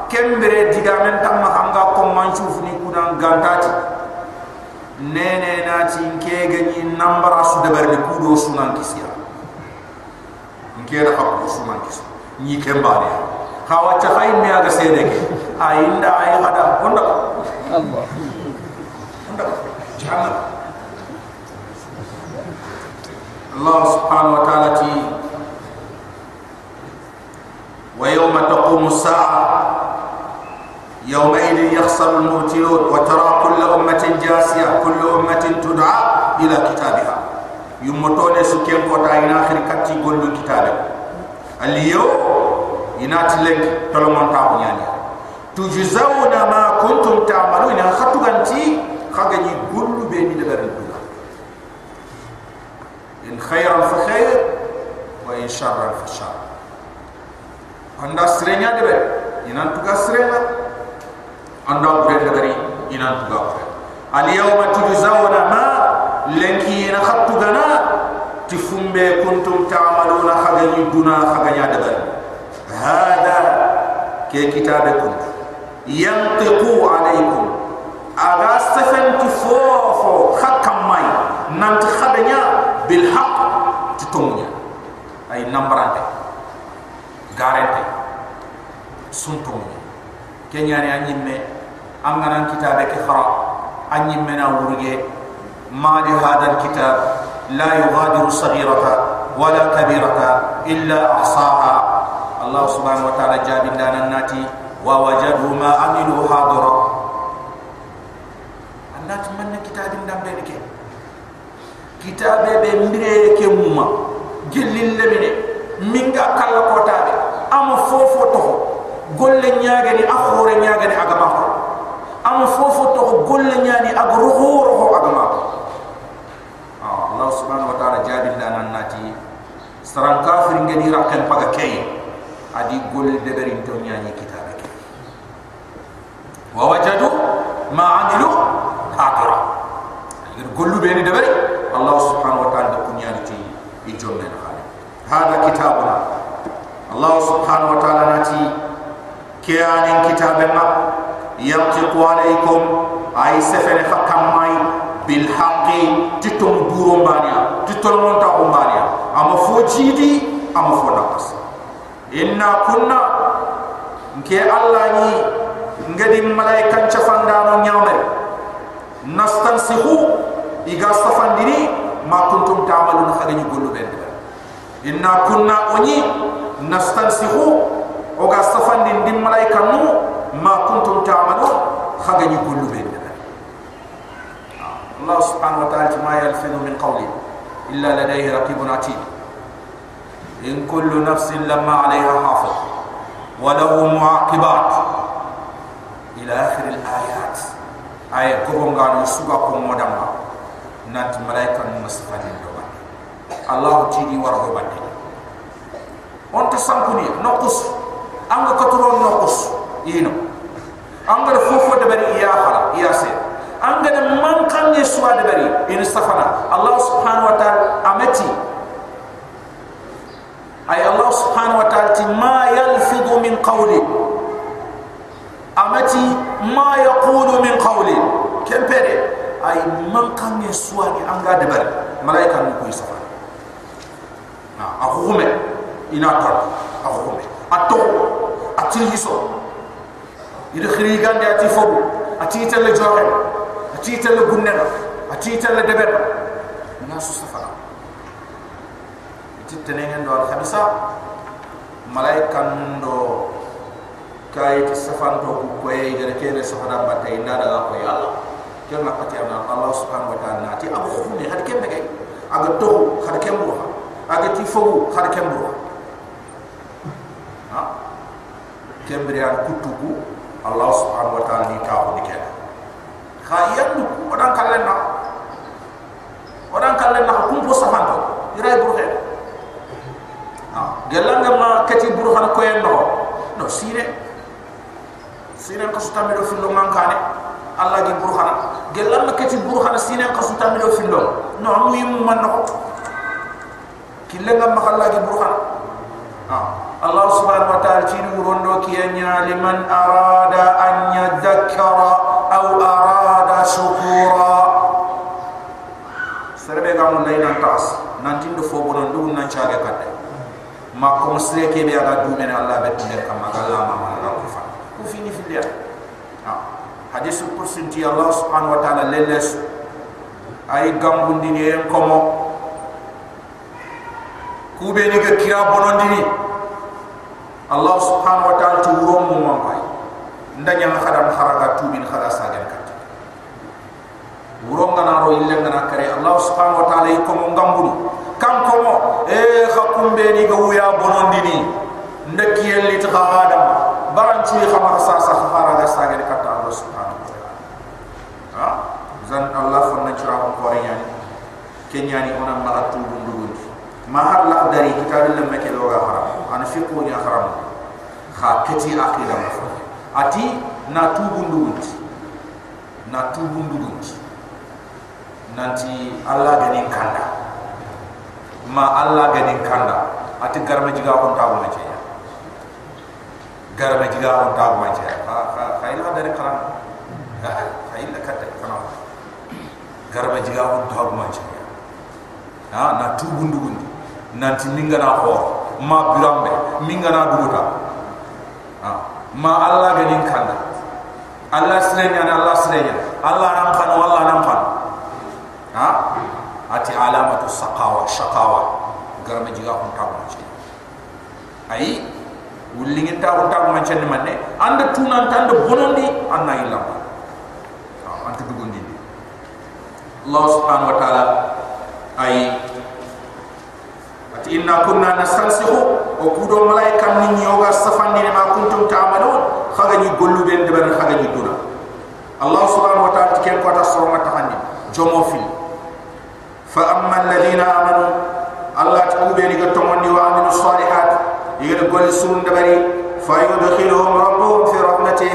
ken mere digamen tam hanga ko man ni kunan gantati. Nene na tin ke ga ni nambara su da barni kudo su nan kisiya in ke da hakku su nan kisi ni. Ke ba ne ha wa ta hay me aga se ne a ay hada. Onda allah. Onda jahannam. Allah subhanahu wa ta'ala ti ويوم تقوم الساعة يومئذ يخسر المبتلون وترى كل أمة جاسية كل أمة تدعى إلى كتابها يمتون سكين قطع إلى آخر كتي قل كتابه اليوم ينات لك تلومان تابو يعني تجزون ما كنتم تعملون خطو غنتي خغني قل بيني لبرد إن خيرا فخير وإن شرا فشر anda serenya debe inan tuka serenya anda bukan negeri inan tuka aliyah umat tuju zawana ma lenki ina khattu gana. Tifumbe kuntum ta'amaluna khagani duna khaganya debe hada ke kitabe kuntu yantiku alaikum. Aga sefen tifofo khakam mai nanti khadanya bilhaq titungnya. Ay nambarante ay nambarante garante suntum kenyani anyimme angana kitabe ke khara. Anyimme na wurge. Ma di hadal kitab. La yughadiru saghirata wala kabirata illa ahsaha. Allah subhanahu wa ta'ala jabin dana nati. Wa wajadu ma amilu hadara. Allah tumman kitabin dambe ke kitabe be mbire ke mumma gelil lemine. Minga kala kotabe amu fofo toho golle nyaage ni akhore nyaage ni agama. Ko amu fofo toho golle nyaani ag ho agama. Ko Allah subhanahu wa ta'ala jabil lana annati saran kafir ngeni rakkan paga kei. Adi golle deberi to nyaani kitabe ke wa wajadu ma amilu kafira gollu beni deberi Allah subhanahu wa ta'ala de kunyaani ti ijomne hada kitabuna allah subhanahu wa ta'ala nati kiyanin kitabe ma yantiqu alaykum. Ay sefere hakam mai bil haqqi titum duro mbania titum monta mbania ama fo ama fo inna kunna nke allah ni ngadi malaikan cefandano nyamir nastansihu iga safandini ma kuntum ta'malun hagani gollu inna kunna oni nastansihu oga safandin dim malaika nu ma kuntum ta'malun khagani gollu ben Allah subhanahu wa ta'ala ma yalfidu min qawli illa ladayhi raqibun atid in kullu nafsin lamma 'alayha hafiz wa lahu mu'aqibat ila akhir al-ayat ay ko ngano suga ko modamba nat malaika nu ba allah tidi war do bande on ta sankuni nokus. Anga ko turo nokus ino anga de fofo de bari iya khala iya se. Anga de man ne suwa de bari in safana. Allah subhanahu wa ta'ala amati ay allah subhanahu wa ta'ala ti ma yalfidu min qawli amati ma yaqulu min qawli kempere ay man kan ne suwani anga debar malaika mu ko safana na akhume ina tar akhume atto atil hiso ida khiri gande ati fobu ati tele joxe ati tele gunnena ati tele deber na su safara iti tenengen do al khabisa malaika ndo kay ti safan to ku ko e gere kene safara batte inda daga ko ya allah ken na pati ana allah subhanahu wa ta'ala ti abu khumi had ken begay aga to had ken aga ti fobu had ken bu ha kembrian kutuku allah subhanahu wa ta'ala ni ko ni ken khayan du ko dan kallen na odan kallen na kum po safanto iray burhe ha gelanga ma kati ko en no no sire sire ko sutambe do filo mankane allah gi burhana gelanga kati burhana sire ko sutambe do filo no amu yimu man no kilenga mahalla ge burhan. Ha. Allah subhanahu wa ta'ala tinu rondo kiyanya liman arada an yadhakkara aw arada shukura serbe ga mun nayna tas. Nantin do fobo non dum nan chaage kadde ma ko sire ke be Allah be tinde kam ga la ma ma ga kufa ku fini fi dia. Ha. Kursi Allah subhanahu wa ta'ala leles. Ay gambundini en komo kube ni ke kira bonondini Allah subhanahu wa ta'ala tu urom mu mambai ndanya na khadam kharaga tu bin khada sagen kat urom ngana ro illa ngana kare Allah subhanahu wa ta'ala iko mo ngambulu kam ko mo e khakum be ni gawu ya bonondini ndaki yelli ta khadam baran ci khamar sa sa kharaga sagen kat Allah subhanahu wa ta'ala ha zan Allah fonna na ko ri yani kenyani ona maratu bundu bundu mahar la dari kita dalam make lo ga haram. An fiqhu ya haram. Kha kati akira mafa ati na tu bundu bunti na tu bundu bunti nanti Allah ganin kanda. Ma Allah ganin kanda. Ati garma jiga on tawo ma ya garma jiga on tawo ma ya kha kha kha ila dari karam kha ila katta kana garma jiga on tawo ma ya ha na tu bundu bunti nanti minga na ho ma birambe minga na duguta ha ma Allah ganin kanda Allah silenya na Allah silenya Allah nam kan wallah nam kan ha? Ati alamatu saqawa shaqawa garma jiga ko ta ma ci ai wulingin ta ko ta ma ci manne. Anda tunan tanda bonondi anna illa ha anta dugondi Allah subhanahu wa ta'ala ai inna kunna nastansihu. O kudo malaika ni nyoga safandi ma kuntum ta'malun khaga ni gollu ben de ben khaga ni duna. Allah subhanahu wa ta'ala tiken ko ta sorma tahandi jomo fil fa amma alladhina amanu. Allah tukube ni gatto monni wa amilu salihat. Yigel gol sun de bari. Fa yudkhiluhum rabbuhum fi rahmatih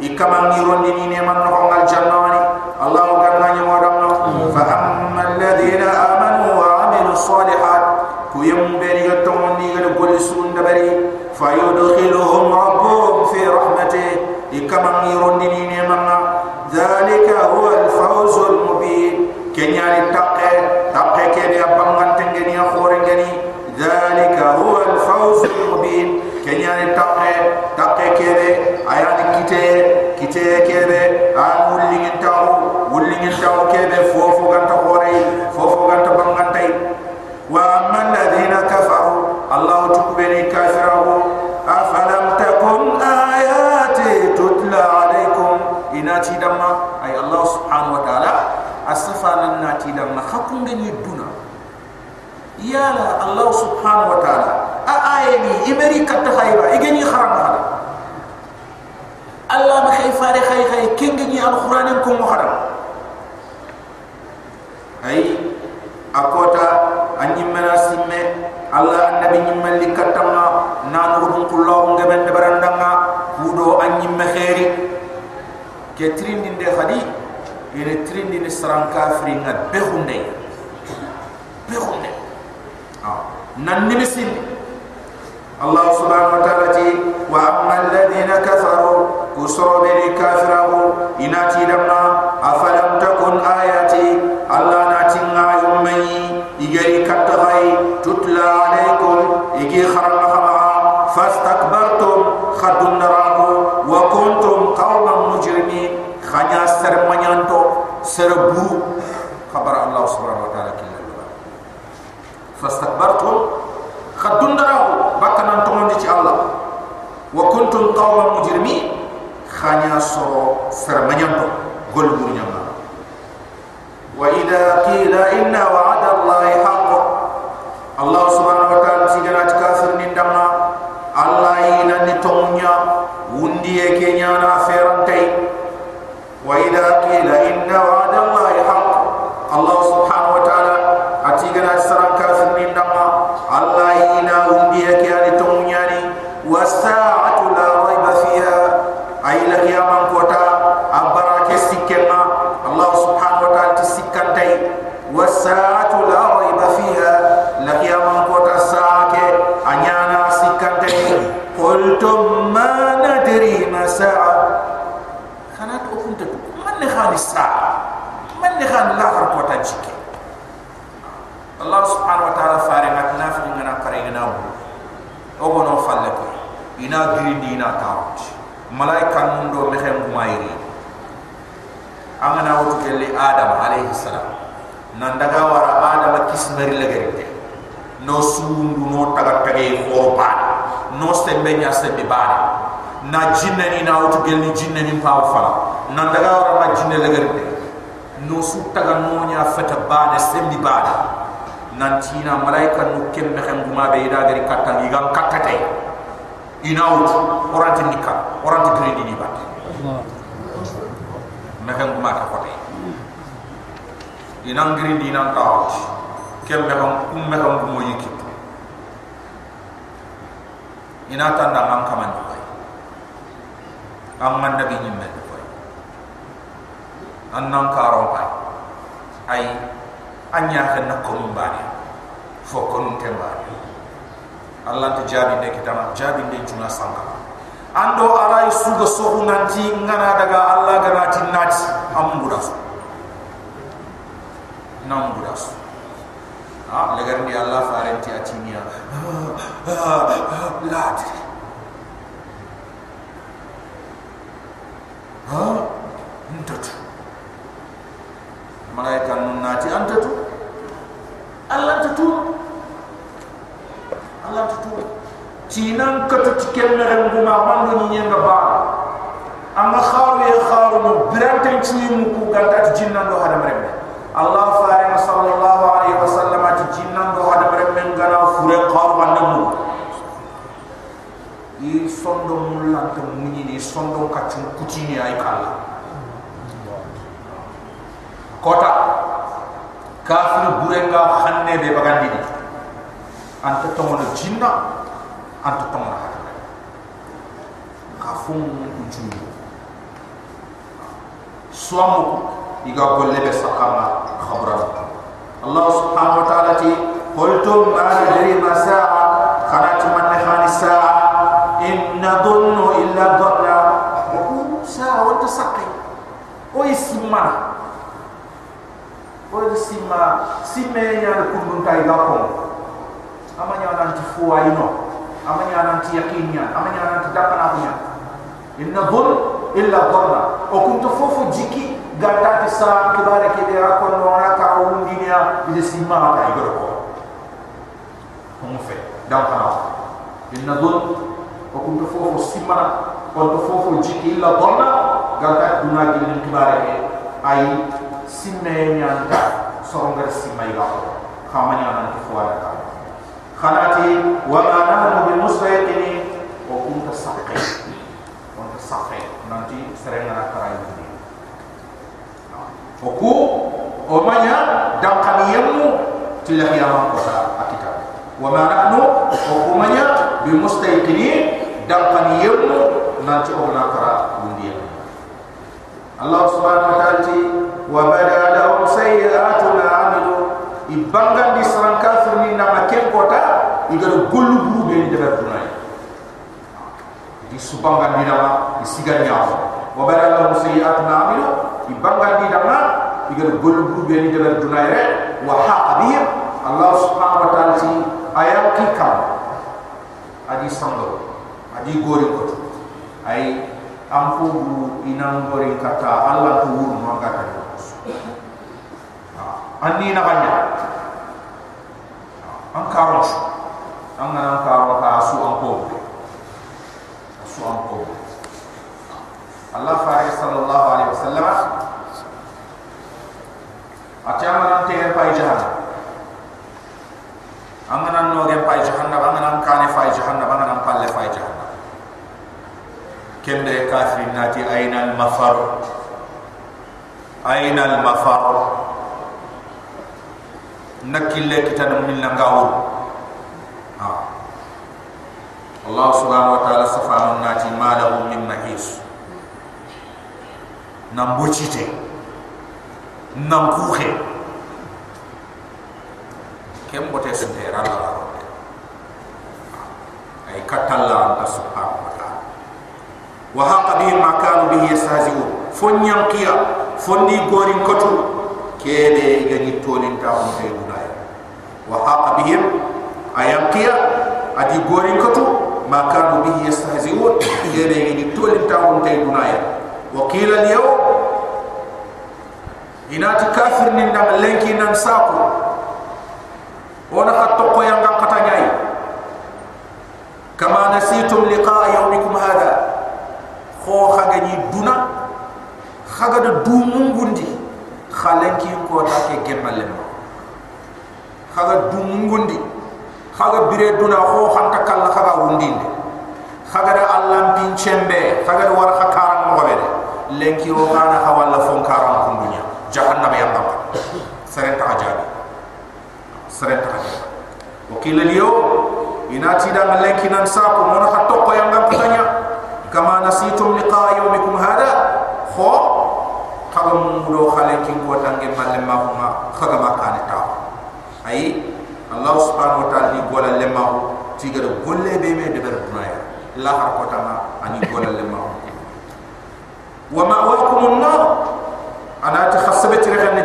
ikama ni rondi ni ne man no ngal jannani allah dabari fayudkhiluhum rabbuhum fi rahmatih ikama ngirondi ni ne manna zalika huwa subhanahu wa ta'ala a ayeni imeri katta khayba igeni kharama Allah ma khay fare khay khay kenge ni alquran ko mo kharam ay akota anni mena simme Allah annabi ni malli katta ma nanu hum kullahu ngaben barandanga kudo anni ma khairi ke trindinde khadi ene trindinde sran kafri ngat be nan nimisin Allah subhanahu wa ta'ala ti wa amma alladhina kafaru kusuru bi kafirahu inati lamma afalam takun ayati Allah nati ngayum mai igari katagai tutla alaikum igi kharam khama fastakbartum khadun narahu wa kuntum qauman mujrimin khanya ser manyanto ser buru khabar Allah subhanahu wa ta'ala killa fastakbartum khaddun daraw bakana tonon ci allah wa kuntum qawman mujrimin khanya so sermanyanto golbur nyama wa idha qila inna wa'ada allahi haqq allah subhanahu wa ta'ala sigana ci kafir ni allah ina ni tonnya wundi e kenya na wa idha والساعة ni pa fala nan daga wara ma jinne legerite no su taga no nya fata bana sembe bana nan tina malaika no kemme xam duma be ida gari katta ni gam kakkate ina wutu oranti nikka oranti gredi ni batte Allah mehem ma ka kote inang giri di nan taot kem mehem kum mehem kum mo yiki ina tan da man kaman ko am man nabi ni men ko an nan ka ro pa. Ai anya ka na ko mbani fo ko nun tembani Allah ta jabi de kitama jabi de tuna sangama ando aray suga sohu nanti ngana daga Allah ganati nati ambuda su. Nambuda su. Ha legar ni Allah farenti atinia ladi ha malaika nati antatu Allah tatu Allah tatu tinan katu tikem mere nguma mando ni nyenga ba anga kharu ya kharu no birante chuyi mu ku ganta ti jinnan do Allah faare sallallahu alaihi wasallam ti jinnan do hada mere men gana fure qaw wanda mu. I sondo munyi ni sondo kacun kutini ay kala kota kafir burenga khanne be bagandi ni anta tongono jinna anta tongono hata ka fum njumi suamu iga golle be sakama khabra Allah subhanahu wa ta'ala ti qultum ma nadri ma sa'a khanat man khani sa'a in nadunnu illa dhanna sa'a wa tasaqi o isma o isma simme nya kundun tay ga amanya nanti fuwa ino amanya nanti yakinya amanya nanti dakana punya inna dhul illa dhanna o kuntu fofu jiki gata ti sa kibare ke dera ko no na ka nya igoro ko homo fe kana inna dhul o kuntu fofu simma o fofu jiki illa dhanna gata duna gilin kibare ke ay simme nya ta soronga simma iga ko khamanya nanti fuwa ta khanati wa ma nahnu bi musayqini wa kunta saqi kunta saqi nanti sering nak karai ini. Oku omanya dan kamiyamu tidak yang kota akita wa ma nahnu oku manya bi musayqini dan kamiyamu nanti ona kara allah subhanahu wa ta'ala ti wa bada lahum sayyi'atu ma amilu ibangan di sarang kafir ni nama ken kota igar gollu buru be ni dabar tunai. Di subangan di nama isigan nyawa wa bada lahum sayyi'atu ma amilu ibangan di nama igar gollu buru be ni dabar tunai eh? re wa haqa allah subhanahu wa ta'ala ti ayat kikam. Adi sango adi gori kotu ay ampu inang gori kata allah tu wur mangata anni na banya an karo an ngana karo ka su an ko su ko Allah fare sallallahu alaihi wasallam. Atama nan te pay jahan. An ngana no gen pay jahan na ngana kane pay jahan na ngana palle pay jahan kende kafirin nati aina al mafar. Aina al mafar. Nakille kitana min la ngawul ha. Allah subhanahu wa ta'ala safanu nati malahu min mahis. Nam bochite nam kuhe. Kem bote sunte rala ay katalla Allah subhanahu wa ta'ala وهاق به ما كانوا به يستهزئون فن ينقيا فن دي غورين كتو كيلي يغني تولين تاهم في دنيا وهاق بهم أينقيا أدي غورين كتو ما كانوا به يستهزئون كيلي يغني تولين تاهم في دنيا وقيل اليوم إنا تكافر نندم لنكي ننساكو ونحط قطقو ينقا قطعي كما نسيتم لقاء يومكم هذا hada kho khagani duna khagada dumungundi khalenki ko take gemalem khaga dumungundi khaga bire duna ho hanta kala khaga wundinde khaga da allah bin chembe khaga da war khakaran mo be lenki o kana hawalla fon karan kun dunya. Jahannam ya ngam seren ta ajabi seren ta ajabi wakil liyo inati da lenki nan sa ko mon khatto ko yang ngam tanya kama nasitum liqa yawmikum hada kho khaga mun do khalenki ko tangi malle ma khaga ma kana ta ay allah subhanahu wa ta'ala ni gola lemma ti gara golle be me de ber dunaya la har ko tama ani gola lemma wa ma'wakum an-nar ana ta khasabat rihan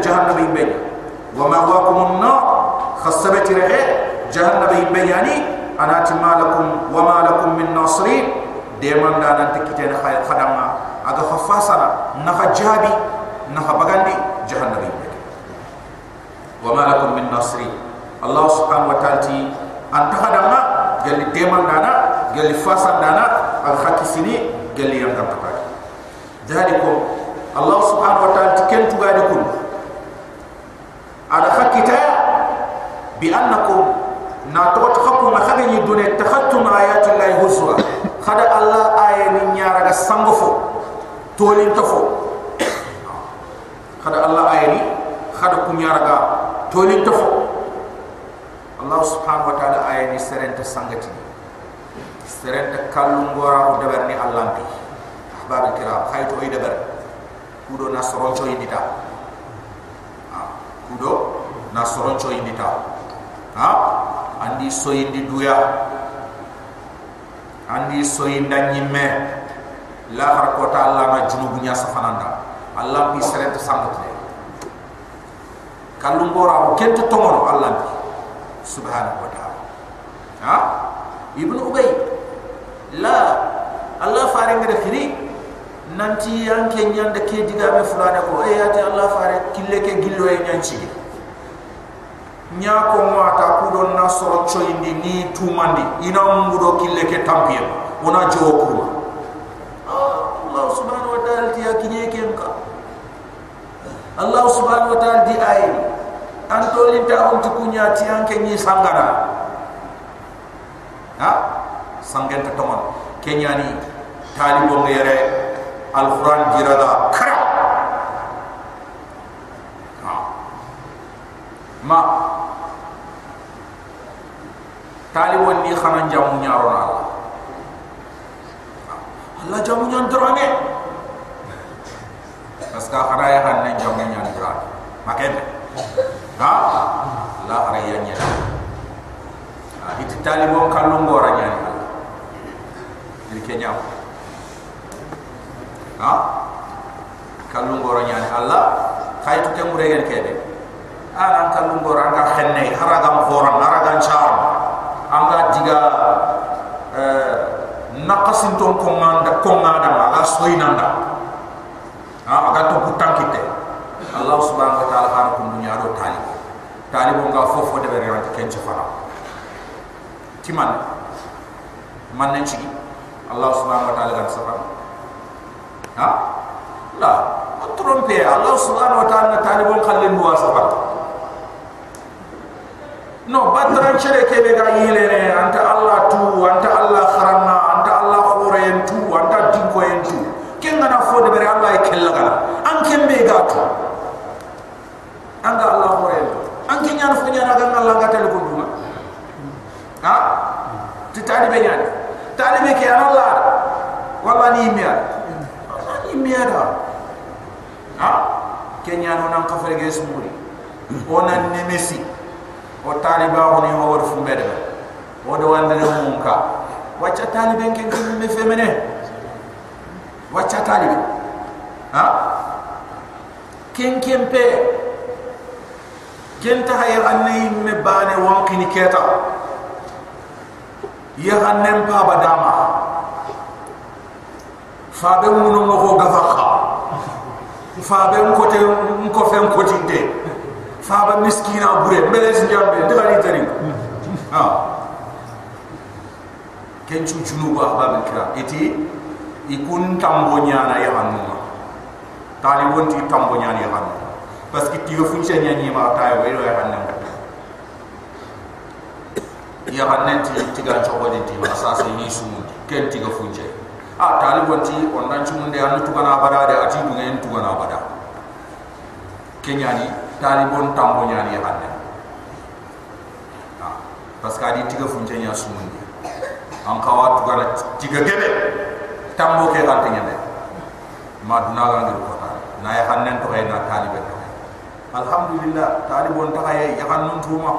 deman da nan tikite na khadama aga khafasara na khajabi na khabagandi jahannami. Wa ma lakum min nasri. Allah subhanahu wa ta'ala ti anta khadama gali deman da na gali fasan da na al khakisini gali yang kapata dhaliko allah subhanahu wa ta'ala ti kentu gadi kun ala khakita bi annakum na to to ko ma xaga ni dune takhatum ayati llahi husra khada allah aya ni nyaara ga sangofo tolin tofo khada allah aya ni khada ku nyaara ga tolin tofo allah subhanahu wa ta'ala aya ni serenta sangati serenta kallu ngora o dabar ni allah bi ahbab kiram hayto o dabar. Kudo nasoro cho yidita ha, kudo nasoro cho yidita ha? Andi so indi duya. Andi so inda nyimme. La har ko ta Allah ma junubu nya safananda Allah bi serenta sangati kallum bora ko kente tongono allah bi subhanahu wa ta'ala. Ha? Ibnu ubay. La allah fare ngada khiri nanti yanke nyanda ke diga be fulane ko e ati allah fare kille ke gillo e nyanci nya ko mata ku don nasoro choyindi ni tumandi. Ina mbudo kille ke tampiya ona jowo kuma allah subhanahu wa ta'ala ti yakinye kenka Allah subhanahu wa ta'ala di ay anto linta on tukunya ti anke ni sangara ha? Sangen to tomon kenya ni talibo ngere alquran dirada kara ha. Ma talibo ni khana jamu nyaro na Allah Allah jamu nyan drame paska khara ya han ne jamu nyan drame makete ha la khara ya nyan ha itu talibon kallum gora nyani ni kenya ha? Kallum gora nyani allah khaytu ke muregen kebe ana kallum gora nga khenne haragam khoram haragan char anga diga eh naqasin ton ko nganda ko ngada ma ga soinanda ha aga to putan kitte allah subhanahu wa ta'ala har ko dunya do talib talib nga fofo de bere rat ken fara timan man nañ ci allah subhanahu wa ta'ala gan safa ha? La trompe allah subhanahu wa ta'ala talibon khallen duwa safa no badran chere ke be ga yile ne anta allah tu anta allah kharanna anta allah khore tu anta dinko en tu. Ken ngana fo de bere allah e kella gala an ken be ga tu. Anga allah khore an ken nyana fo nyana ga allah gatel ko duma ha? Ti tali be nyani tali be ke allah. Wala ni miya ni miya da. Ha? Ken nyana nan kafere ge smuri onan nemesi o taliba ko ni ho wor fu mede o do wande ne mum ka wacca talibe ken ken me femene. Wacca talibe. Ha? Ken ken pe ken ta hay anne me bane wonki ni keta. Ya annem pa badama. Fa be mu no ko gafa faba miskina bure meles jambe de bari tari ha. Ken chu chunu ba ba kira. Eti ikun tambo nyana ya hanu tali wonti tambo nyana ya hanu parce que ti fu chen nyani ma ta yo ya hanu ya hanu ti ti ga chobo de ti ma sa ni su ken ti ga fu chen a tali wonti on nan chu munde anu tu kana bada de ati du ngen tu bada kenyani talibon tambo nyani hande ha parce que adi tiga funje nya sumundi am kawa tugara tiga gebe tambo ke gante nyande ma duna ga ngir ko tan na ya hannen na talibe to alhamdulillah talibon ta ay ya hannun tuma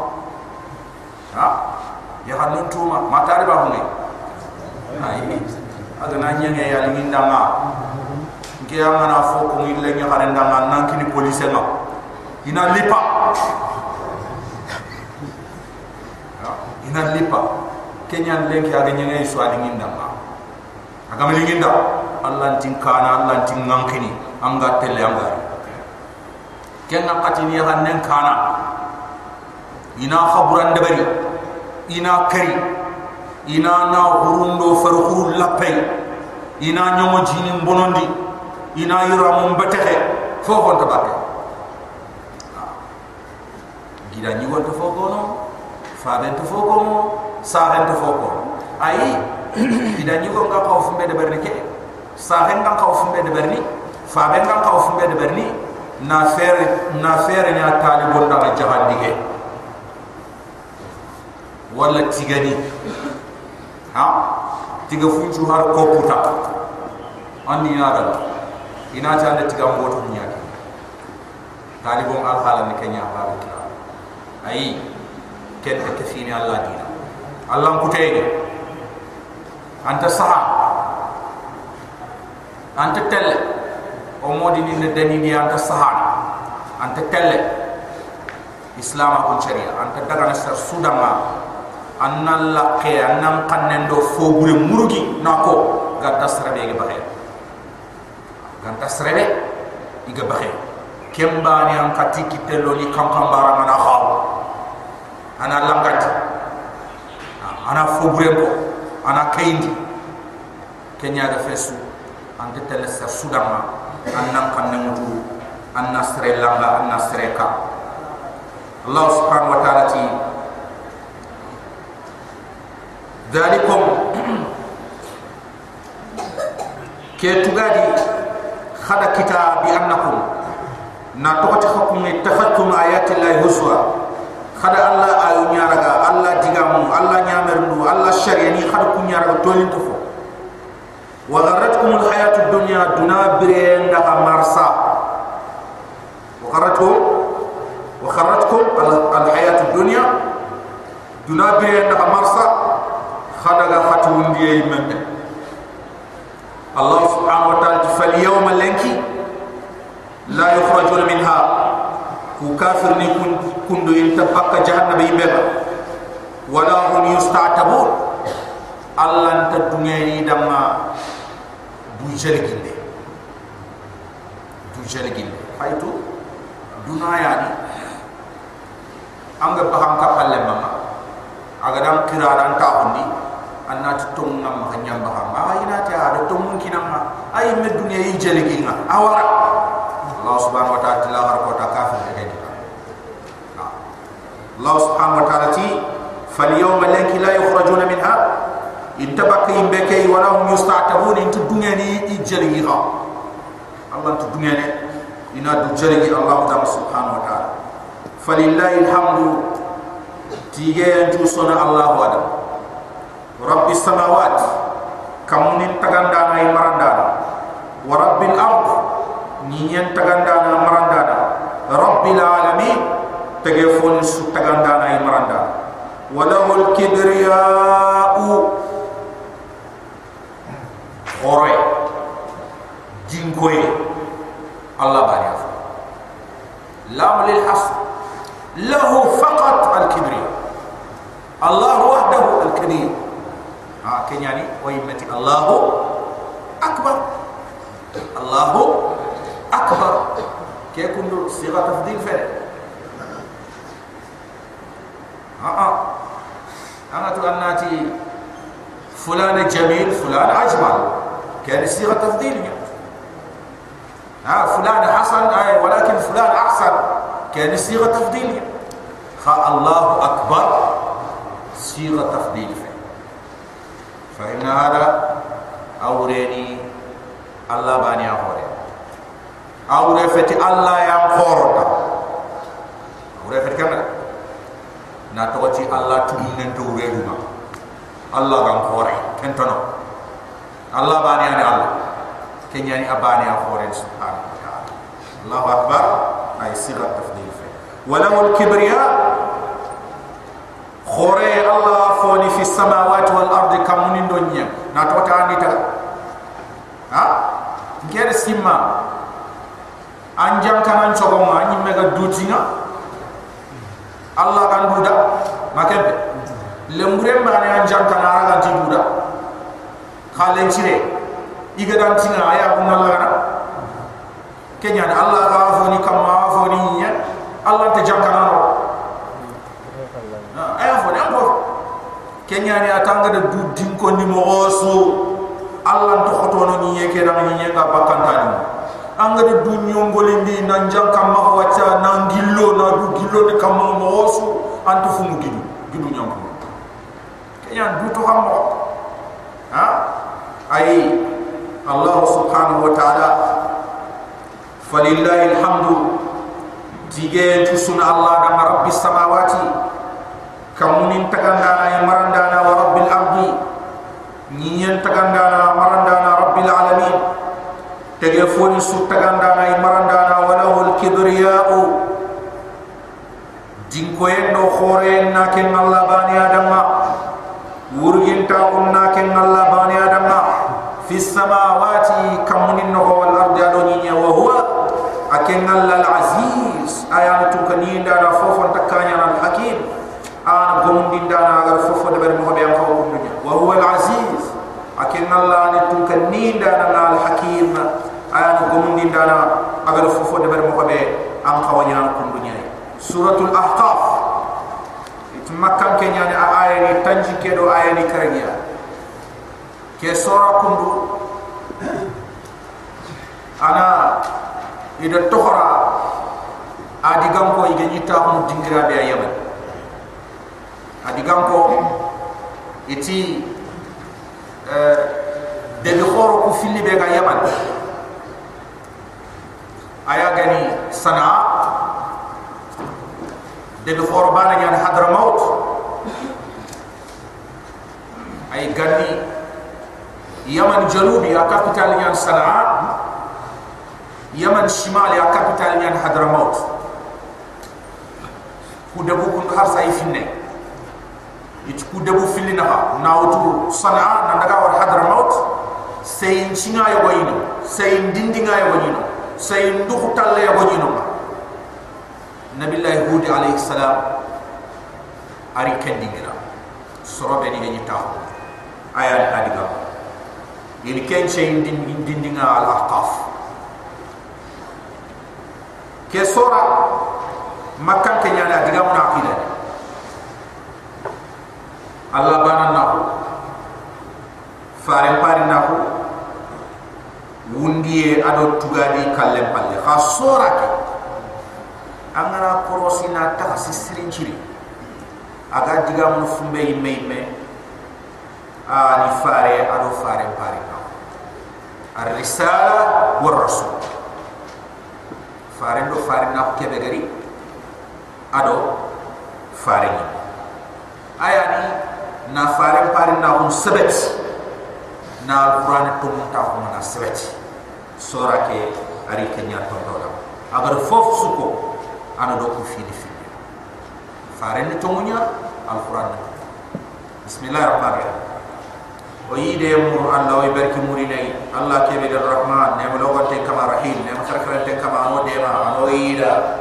ha? Ya hannun tuma ma taliba hungi ay aga na nyenge ya linginda ma ke amana fo ko nya harenda man nan kini police ina lipa ina lipa kenya lenki aga nyenge so adi nginda ma aga mali nginda allah tin kana allah tin ngankini anga tele anga kenna katini ya hannen kana. Ina khaburan dabari ina kari ina na hurundo farhuru lapay ina nyomo jini bonondi ina yira mum batexe fofo ta batte gida ni won to foko no fa ben to foko no sa ben to foko ai gida ni ko nga ko fumbe de berni ke sa ben nga ko fumbe de berni fa ben nga ko fumbe de na fere na fere nya talibon da jahandige wala tigani ha? Tiga funchu har ko puta andi ina ta da tiga mboto nya talibon al halan ni kenya ba ai ken ta kafini allah dina allah ku tayni anta saha anta telle o modi ni ne dani ni anta saha anta telle islam ko sharia anta daga na sar sudama annal laqe annam kannendo fogure murugi. Nako ga tasrabe ge baxe ga tasrabe iga baxe kembani an kati ki telo ni kam kam bara mana khaw ana langat ana fubure ana kayndi kenya da fesu. An de tele sa sudan ma. An nan kan ne mutu an nasre langa an nasre ka. Allah subhanahu wa ta'ala ti. Dalikum. Ke tugadi khada kitabi annakum. كتاب بأنكم ناتوكت حكم اتخذتم آيات الله هزوا خدا الله آيو نيارغا الله ديغامو الله نيامرنو الله شريني خدا كو نيارغا تولين تفو وغرتكم الحياة الدنيا دنا برين دغا مرسا وغرتكم وخرتكم الحياة الدنيا دنا برين دغا مرسا khadaga khatu ndiye membe Allah subhanahu wa ta'ala fal yawma lanki la yukhrajun minha. Ku kafir ni kun kundu intabaka jahannam ibeba wala hum yusta'tabun. Allah anta dunya ni dama du jelginde du jelginde haytu dunaya ni. Anga baham kapalle mama. Aga dam kira dan ta undi anna tum ngam ma nyam baham ma ina ta ada tum mungkin amma ay me dunya yi jelginga awara Allah subhanahu wa ta'ala la har ko ta kafir de de Allah subhanahu wa ta'ala ti fal yawma lanki la yukhrajuna minha. Intabaki imbeke wala hum yusta'tabun intu dunya ni jelgiga Allah tu dunya ni ina du jelgi Allah subhanahu wa ta'ala. Falillahi alhamdu tige entu sona allah wada rabbi samawat kamunin tagandana ay marandana wa rabbil ard نين تغندانا مراندانا رب العالمين تغفون سو تغندانا مراندانا وله الكبرياء خوري جنكوي الله باري لام للحصر له فقط الكبرياء الله وحده الكبير ها كن يعني ويمتي الله أكبر الله أكبر. كي يكون صيغة تفضيل فعل. آه, آه. أنا تغناتي فلان جميل فلان أجمل. كان صيغة تفضيل يعني. آه فلان حسن آه ولكن فلان أحسن. كان صيغة تفضيل يعني. الله أكبر. صيغة تفضيل فعل. فإن هذا أوريني. الله باني أوريني. awure feti Allah yang korda awure feti kan na toci Allah tumnen to wure Allah kan kore kentono Allah bani ani Allah. Kenyani abani ya kore subhanahu wa ta'ala Allahu akbar. Ay sirat tafdil fe walamu kibriya. Khore Allah foni fi samawati wal ardi kamuni ndonye na toci andita ha? Ngere simma anjang kanan cokong ma ah, ni mega dutinga Allah kan duda makem lembure ma ni anjang kan ara ga duda khalen sire iga dan sina aya kun Allah kan kenya Allah ga afu ni kam ma ya. Allah te jang kanan ro ay afu ni ambo kenya ni atanga de dudin ko ni mo osu Allah to khotono ni yeke dan ni yeka bakkan tanu de du nyongoli ndi na janka ma wacha na ngillo na du gillo de kam mo antu fu mu gidu gidu nyongo kenya du to mo ha? Ay Allah subhanahu wa ta'ala falillahi alhamdu tige tu Allah da rabbi samawati kamunin tagandana ya marandana wa rabbil ardi nyiyen tagandana marandana rabbil alamin ken Allah bani adama wurgin ta unna ken Allah bani adama fi samawati kamunin no wal ardi adoni wa huwa. Aken Allah al aziz aya tu kaninda na fofo takanya al hakim. Ana gomdinda na agar fofo de ber mo be am ko dunya wa huwa al aziz. Aken Allah ni tu kaninda na al hakim aya gomdinda na agar fofo de ber mo be am kawanya ko dunya suratul ahqaf. It makkan kenya ni aya ni tanji kedo aya ni karagia ke sura kundu ana ida tohra. Adi gamko ige nyita hum dingira be ayaman. Adi gamko iti euh de khoro ku fili be ga yaman aya gani sana. De be khoro bana nyan hadramaut ay gani yaman janubi ya capital nyan sanaa yaman shimal ya capital nyan hadramaut ku debu kun har say finne. It ku debu filina na wutu sana na daga war hadramaut sey chinga yo wayino sey dindinga yo wayino sey nduhu talle yo wayino nabillahi hud alayhi salam ari kendingira sorobe ni ni taw aya adiga yini ken sey dindinga al ahqaf ke sora makkan ke nyana diga mun aqida Allah bana na ko fare pare na ko wundiye ado tugadi kallem palle. Kha sora ke? Angara korosi na ta sisirin chiri. Aga diga mun fumbe yimme yimme a ni fare ado fare pare na ar risala war rasul faren do faren na kebe gari. Ado faren aya ni na faren paren na un sebet na alquran to munta ko na sebet sura ke ari kenya to do agar fof suko ana do ko fini fini faren to munya alquran. Bismillahir rahmanir rahim o yide mur Allah o barki murinay Allah kebe der rahman ne mo logote kama rahim ne mo kharkarante kama no dema no yida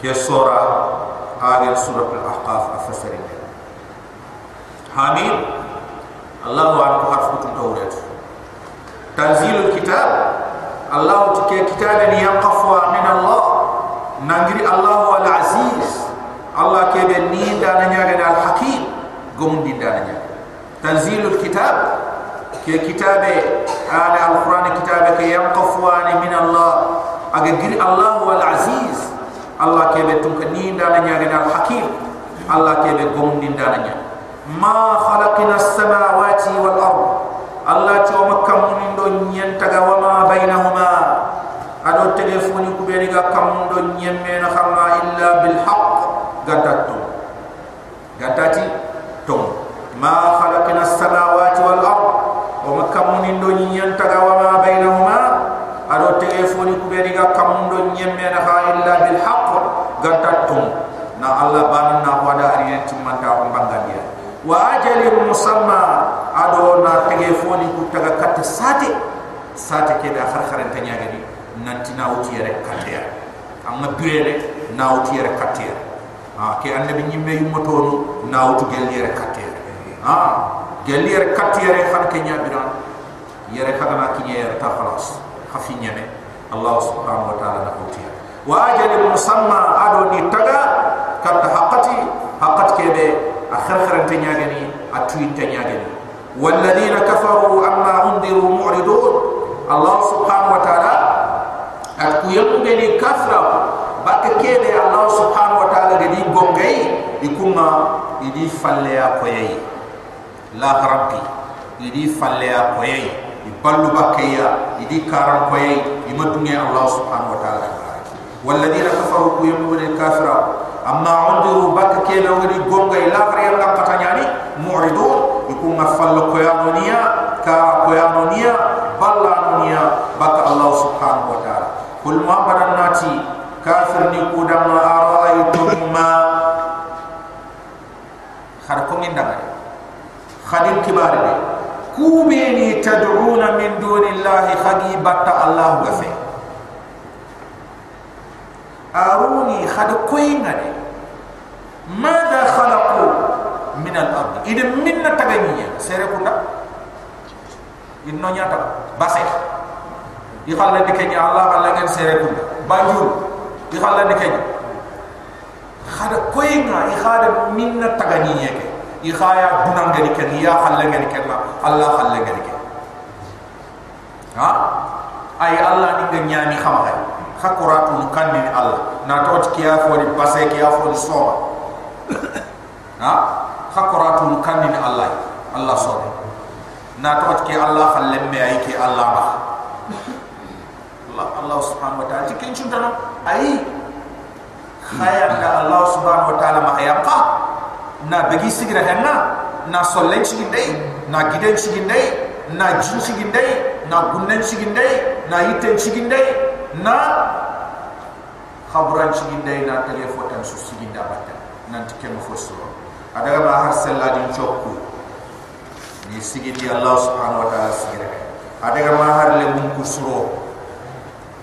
ke sura agel surat al ahqaf afasari hamid Allah wa ko harfu tawrat tanzilul kitab Allah tike kitaban yaqafu min Allah nangiri Allah wal aziz Allah kebe ni dana nyaga al hakim gum di dana nyaga تنزيل الكتاب كي كتاب آل القرآن كتاب كي ينقفوان من الله أجر الله هو العزيز الله كي بتمكنين دانا نياغنا الحكيم الله كي بقوم دين دانا ما خلقنا السماوات والأرض. الله تو مكم من دنيا تجا وما بينهما. أدو تلفوني كبيري كم من دنيا من خما إلا بالحق. قدرت قدرتي توم ما خلقنا السماوات والأرض. وما كم من دنيا تجا وما بينهما. أدو تلفوني كبيري كم من دنيا من خما إلا بالحق. قدرت نا الله بان sama. Ado na tege foni ku taga katte sate sate ke da har har tanya gadi nanti na uti yare katte ya? Amma birele na uti yare katte ya? Ha ke annabi nyimbe yumoto no na uti gel yare katte ya? Ha gel yare katte yare har ke nya bira yare kaga ma kinye yare ta khalas. Khafi nyame allah subhanahu wa ta'ala na uti ya. Wa ajal musamma ado ni taga katta haqqati haqqat ke be akhir khar tanya gadi Atuin tanya dia walladheena kafaroo amma undiru mu'ridun. Allah subhanahu wa ta'ala atku yang beni kafra. Baka kede allah subhanahu wa ta'ala de di gongai ikuma idi falle apo yai la rabbi idi falle apo yai di pallu bakaya idi karam ko yai allah subhanahu wa ta'ala. walladheena kafaru ku yamuna kafira amma undiru bak kebe wadi gonga ila fare yang katanyani mu'ridun ikum mafallu koyanoniya ka koyanoniya ballaniya bak allah subhanahu wa ta'ala kul ma badannati kafir ni kudama ara'aytum ma har ko min dangane خدم كبار دي كوبيني تدعون من دون الله خدي بطا الله غفي Aruni khada kuinga ni Mada khalaku Minal abdi Ini minna tagaimiya Saya rakun tak. Ini no nyata. Basif Ikhal la dikanya Allah ya ya Allah yang saya rakun Baju. Ikhal la dikanya Khada kuinga Ikhal la minna tagaimiya ke? Ikhaya gunang gani ke Ya khal la gani Allah khal la gani ke Ha? Ay Allah ni nyami khamakai Ha khakuratu kan ni allah. Na to kiya fo di passe kiya fo di so ha? Khakuratu kan ni allah. Allah so na to ki allah khalle ay ki allah ba. Allah allah subhanahu wa ta'ala. Ken chuntana ay khaya da allah subhanahu wa ta'ala ma yaqa na begi sigira henna na? Solle chigindai na giden chigindai na jin chigindai na gunnen chigindai na yiten chigindai na khabran chigindai na telefotan su siginda batta nan tike mo fosso adaga ma har sella din chokku ni sigiti allah subhanahu wa ta'ala sigire adaga ma har le mun kusuro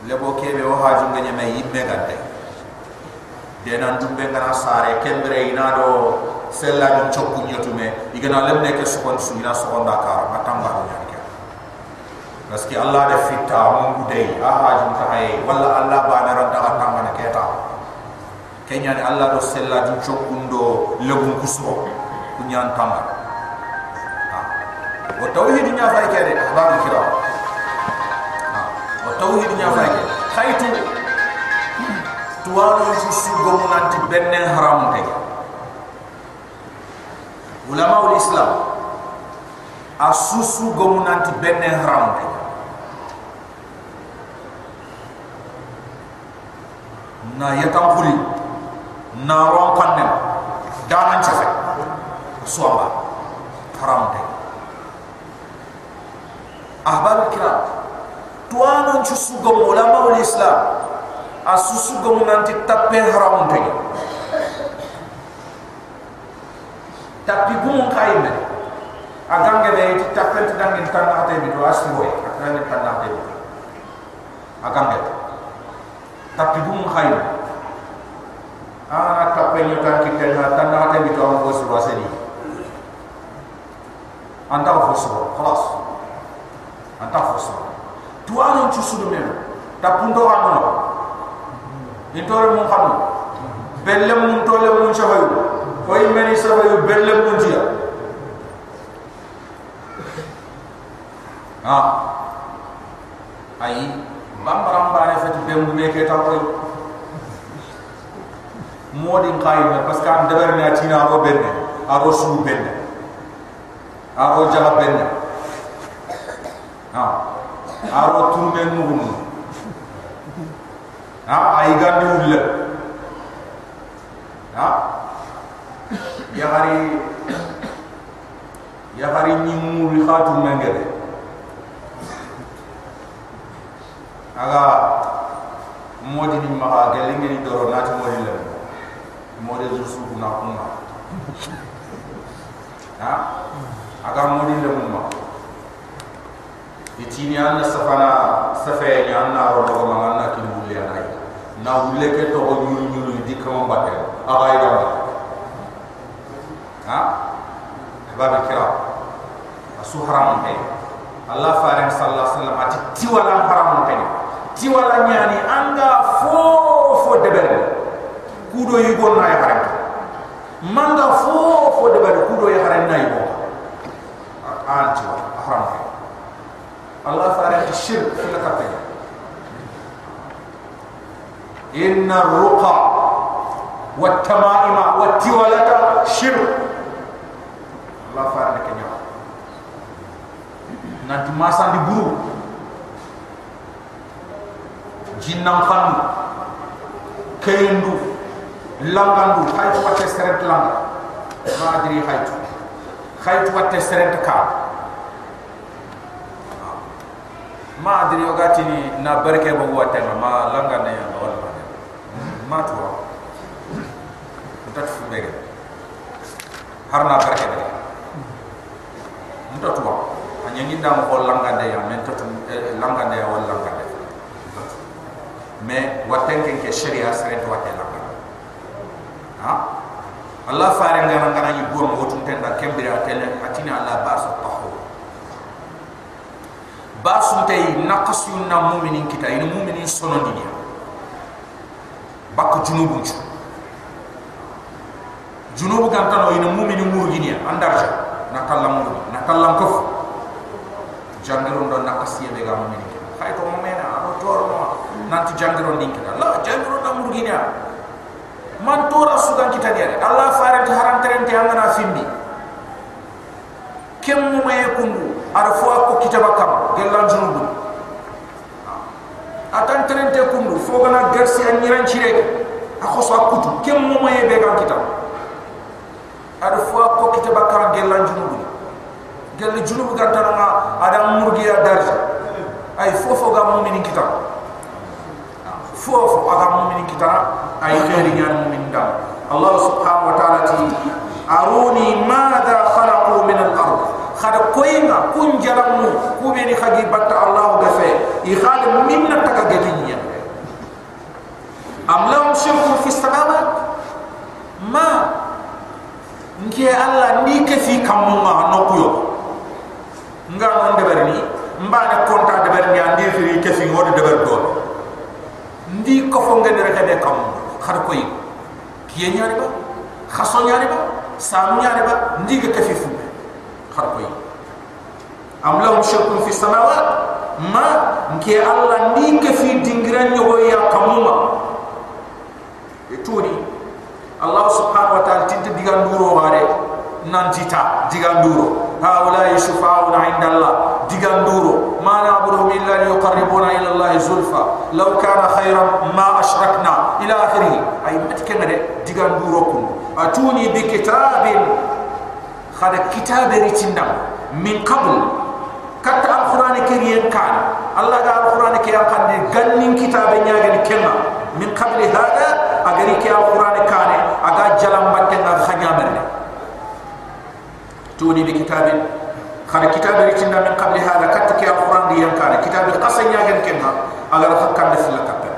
le bo kebe o haju ngene me yimme gande de nan dumbe ngana sare kembre ina do sella din chokku nyotume igana lemne ke sokon su ina sokon dakar matamba do parce allah de fitta mun gudei a haju ta walla allah ba na randa atamba na keta kenya ni allah do sella din chokku ndo lebum kusuro kunyan tamba wa tawhid nya fa kede babu kira. Wa tawhid nya fa kede khaytu tuwanu ci sugo mu nanti benne haram te ulama ul islam asusu go mu nanti benne haram te na yatam khuli na ron panem danan chafe suamba haram te ahbab kiram tuwanu ci sugo mu ulama ul islam asusu gomu nanti tappe haram te tapi gumu kayme agange be ti tappe ti dangin tan ate bi do asu boy agange tan ate bi agange tapi gumu kayme ana tappe ni tan ki tan tan ate bi to am ko su waseni anta ko su khalas anta ko su tuano ci sudu men tapundo amono intore mun xamul bellem mun tole mun shabayu koy meni shabayu bellem mun tiya ha ay bambaram bare fati bembu me ke taw koy modi qayma parce que am deber na tina ro benne aro su benne aro jala benne ha aro turme nugumu ha ay gandi wulle ha ya hari ya hari ni muri khatu mengere aga modi ni ma gelenge ni doro nati modi le modi zu su na kunna ha? Aga modi le ma. Itini anna safana safe ni anna ro do ma anna kin wulle anai na wulle ke to nyul nyul di kam batte aga ida ha? Babu kira. Asu haram pe allah faran sallallahu alaihi wasallam ati tiwala haram pe tiwala ñani anga fo fo deber kudo yi gon nay xare manga fo fo deber kudo yi xare nay bo an ci allah faare ci shir fi la inna ruqa wa tamaima wa tiwalata shir allah faare ke ñaw nanti masandi buru jinnam fannu kayendu langandu haytu watte serent langa ma adri haytu haytu watte serent ka. Ma adri yogati ni na barke bo watema ma langa ne yamba wala ma to ntat fu bege har na barke bege ntat wa anyangi ndam ko langa de ya men tot langa de wala langa de me watte ken ke sharia sere to watte langa ha? Allah fare ngana ngana ni bor mo tun tenda kembira tele atina Allah ba sa tahu. Ba sun tay naqas yun na mu'minin kita ina mu'minin sono dinya bak junubu ju junubu kan tano ina mu'minin murginia andarja na kallam murgi. Na kallam kof jangiro ndo naqas yebe ga mu'minin khay to mo mena ano toro nanti jangiro ndin kita la jangiro na murginia man tora sugan kita dia Allah faran haram terente angana findi kem mu may kundu ar fo ko kitaba kam gelan junubu atan terente kundu fo gana gersi an niran chire a ko so kutu. Kem mu may be ga kitab ar fo ko kitaba kam gelan junubu gel junubu ga tan ma adam murgiya darja ay fofo ga mu'minin kitab fofo aga mu'minin kitab ay khairi nyan mu'min dam Allah subhanahu wa ta'ala ti aruni madha khalaqu min al-ard. Khada koyna kun jalamu ku be ni khagi batta allah gafe i khal minna taka getinya am lahum shirku fi samawat ma nge allah ni ke fi kamuma nokuyo nga non debar ni. Mba ne konta debar ni andi fi ke fi ngode debar do ndi ko fo ngene rek be kam khar koy kiye nyaari ba? Khaso nyaari ba? Sam nyaari ba? Ndi ke fi fu? Khar koy am lahum shirku fi samawat ma nge allah ni ke fi dingiran nyogo ya kamuma. Tuni Allah subhanahu wa ta'ala tinta digan duro ware nan tita digan duro haula yashfa'una 'inda Allah digan duro ma na'budu illa liyuqarribuna ila Allah zulfa law kana khayran ma ashrakna ila akhirih ay matkena de digan duro kun atuni bi kitabin khada kitabe ritinda min qabl katta alquran kiriyen kan Allah ga alquran ke yakande gannin kitabe nyagal kenna min qabl hada agari ke alquran kane aga jalam batte na khanya merne tuni bi kitabin khara kitab ri tinda min qabli hada kat ke alquran di yang kane kitab qasanya gen kenha agar hakkan de fil katta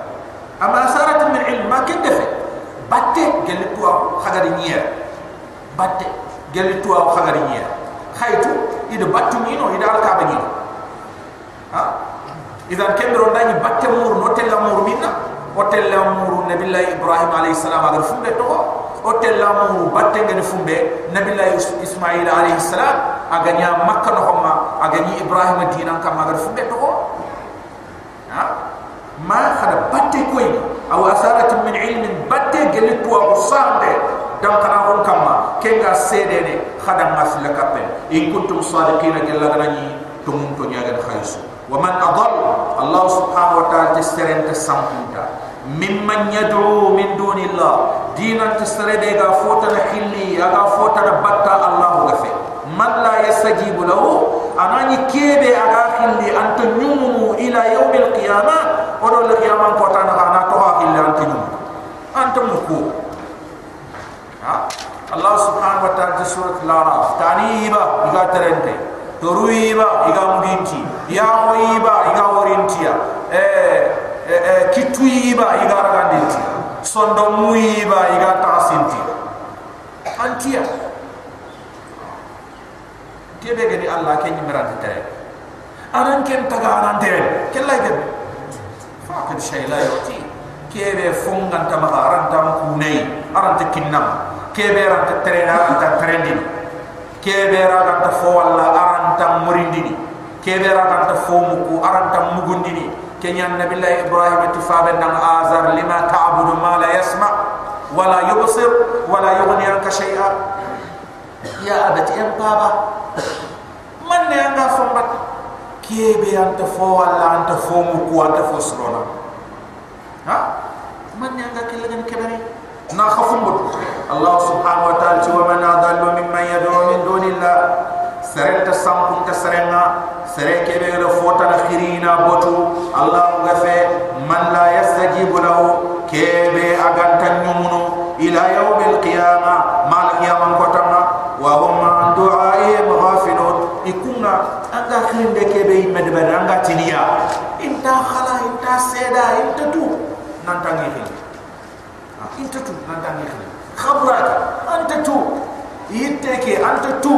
ama sarat min ilm ma ken defe batte gel tuwa khagari niya batte gel tuwa khagari niya khaytu ida battu ni no. Ida alka bani ha idan وكل لامور باتنگ نفومبه نبي الله اسماعيل عليه السلام اغنيا مكه نخما اغني ابراهيم الدين كان ما غير فومبه تو ها ما خد باتي كوي او اثاره من علم باتي جلت و صاد دم كان هون كما كينغا سيدني خد ما في لكبن ان كنتم صادقين جل غني تمون تو نيا غير خيس ومن اضل الله سبحانه وتعالى تسترنت سامبوتا ممن يدعو من دون الله دينا تستريد اغا فوتنا خلي اغا فوتنا بطا الله غفي من لا يستجيب له اناني كيبي اغا خلي انت نمو الى يوم القيامة ودو القيامة فوتنا انا توها خلي انت نمو انت مكو الله سبحانه وتعالى سورة لارا تانيبا اغا ترنتي تروي با اغا مبينتي يا مبينتي اغا ورينتي اه eh kituiba iga ragandinti sondo muiba iga tasinti antia kebe gadi allah ke ni mirante tere anan ken taga anan tere kella gadi fakir shay la yoti kebe fongan tama aran tam kunei aran te kinnam. Kebe aran te tere aran te trendi kebera ganta fo walla aranta murindini. Kebera ganta fo muku aranta mugundini kenya nabillahi ibrahim tifabe nan azar lima ta'budu ma la yasma wala yubsir wala yughni anka shay'a ya abati en baba man ne anga sombat kebe anta fo walla anta fo muku anta fo srona ha? Man ne anga kelagan kebari na khafum Allah subhanahu wa ta'ala wa man adallu mimman yad'u min dunillah serenga sereke be lo fota na khirina botu. Allah gafe man la yastajibu lahu kebe aganta nyumuno ila yawmil qiyamah mal qiyamah kotama wa hum an du'a'i ghafilun. Ikunga anga khinde kebe medbere anga tiniya inta khala inta seda inta tu nantangi khinde inta tu nantangi khinde khabrat anta tu. Yitteke anta tu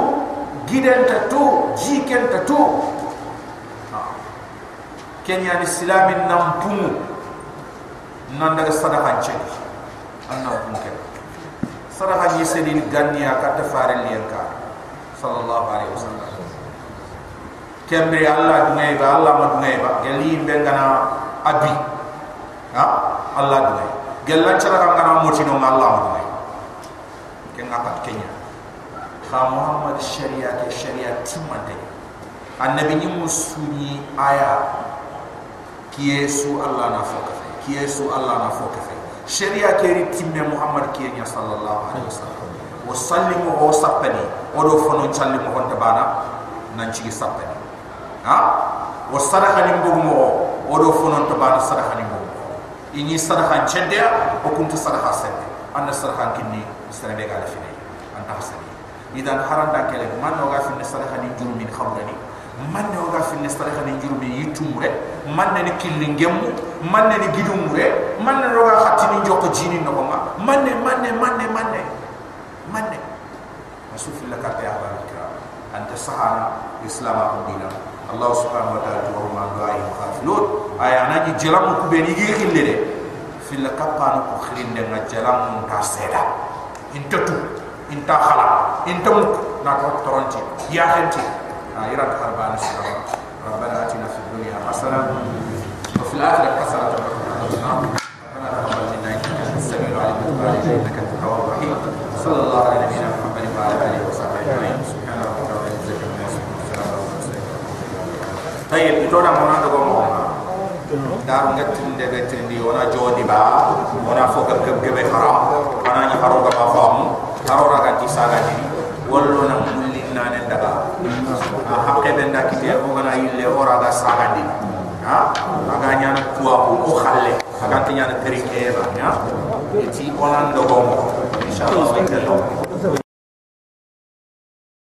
gidenta tu jikenta tu kenya ni islamin nampumu nanda sadaqa cek anna mungkin sadaqa ni sedin gannia kata farel lianka sallallahu alaihi wasallam. Kembre allah dunay ba allah ma dunay ba gali bengana abi. Ha? Allah dunay gelan cara motino allah ma dunay ken ngapat kenya kha muhammad sharia ke sharia timande annabi ni musuni aya kiyesu allah na foka kiyesu allah na foka sharia ke ri timme muhammad kenya sallallahu alaihi wasallam wa sallimu wa sappani o do fono sallimu honta bana nan ci sappani ha wa sadaqa ni mbugo o do fono to bana sadaqa ni mbugo ini sadaqa cendea o kuntu sadaqa sende anna sadaqa kinni sere be gala fini anta hasani man no ga fi ne sala hani juru min khamrani man no ga fi ne sala hani juru min yitumre man ne killingemu man ne gidumure man ne ro ga khatini joko jini no ma man ne man ne man ne man ne man ne asufi la ka ya baraka anta sahana islam dina allah subhanahu wa ta'ala wa ma du'ai khafilun aya naji jalam ku be ni gi khille de fil kapano ko khirin de ngajalam ta seda intatu inta khala intam na ko toronti ya khenti ayra harbana sirra ربنا اتنا في الدنيا حسنه وفي الاخره حسنه وقنا عذاب النار ربنا تقبل منا انك انت السميع العليم وتب علينا انك انت التواب الرحيم صلى الله على نبينا محمد وعلى اله وصحبه اجمعين سبحان ربك رب العزه عما يصفون وسلام على المرسلين طيب itoda mona do mo dar ngatin de betin di ona jodi ba ona fo gab gab gab haram ana ni haro ga ba fam Haro ra ga ti saga ni wallo na mulli na ne daga a hakke ben da kite o gana yille ora ga saga ni ha aga nya na kuwa ko o khalle aga ti nya ke ba ya onan do mo inshallah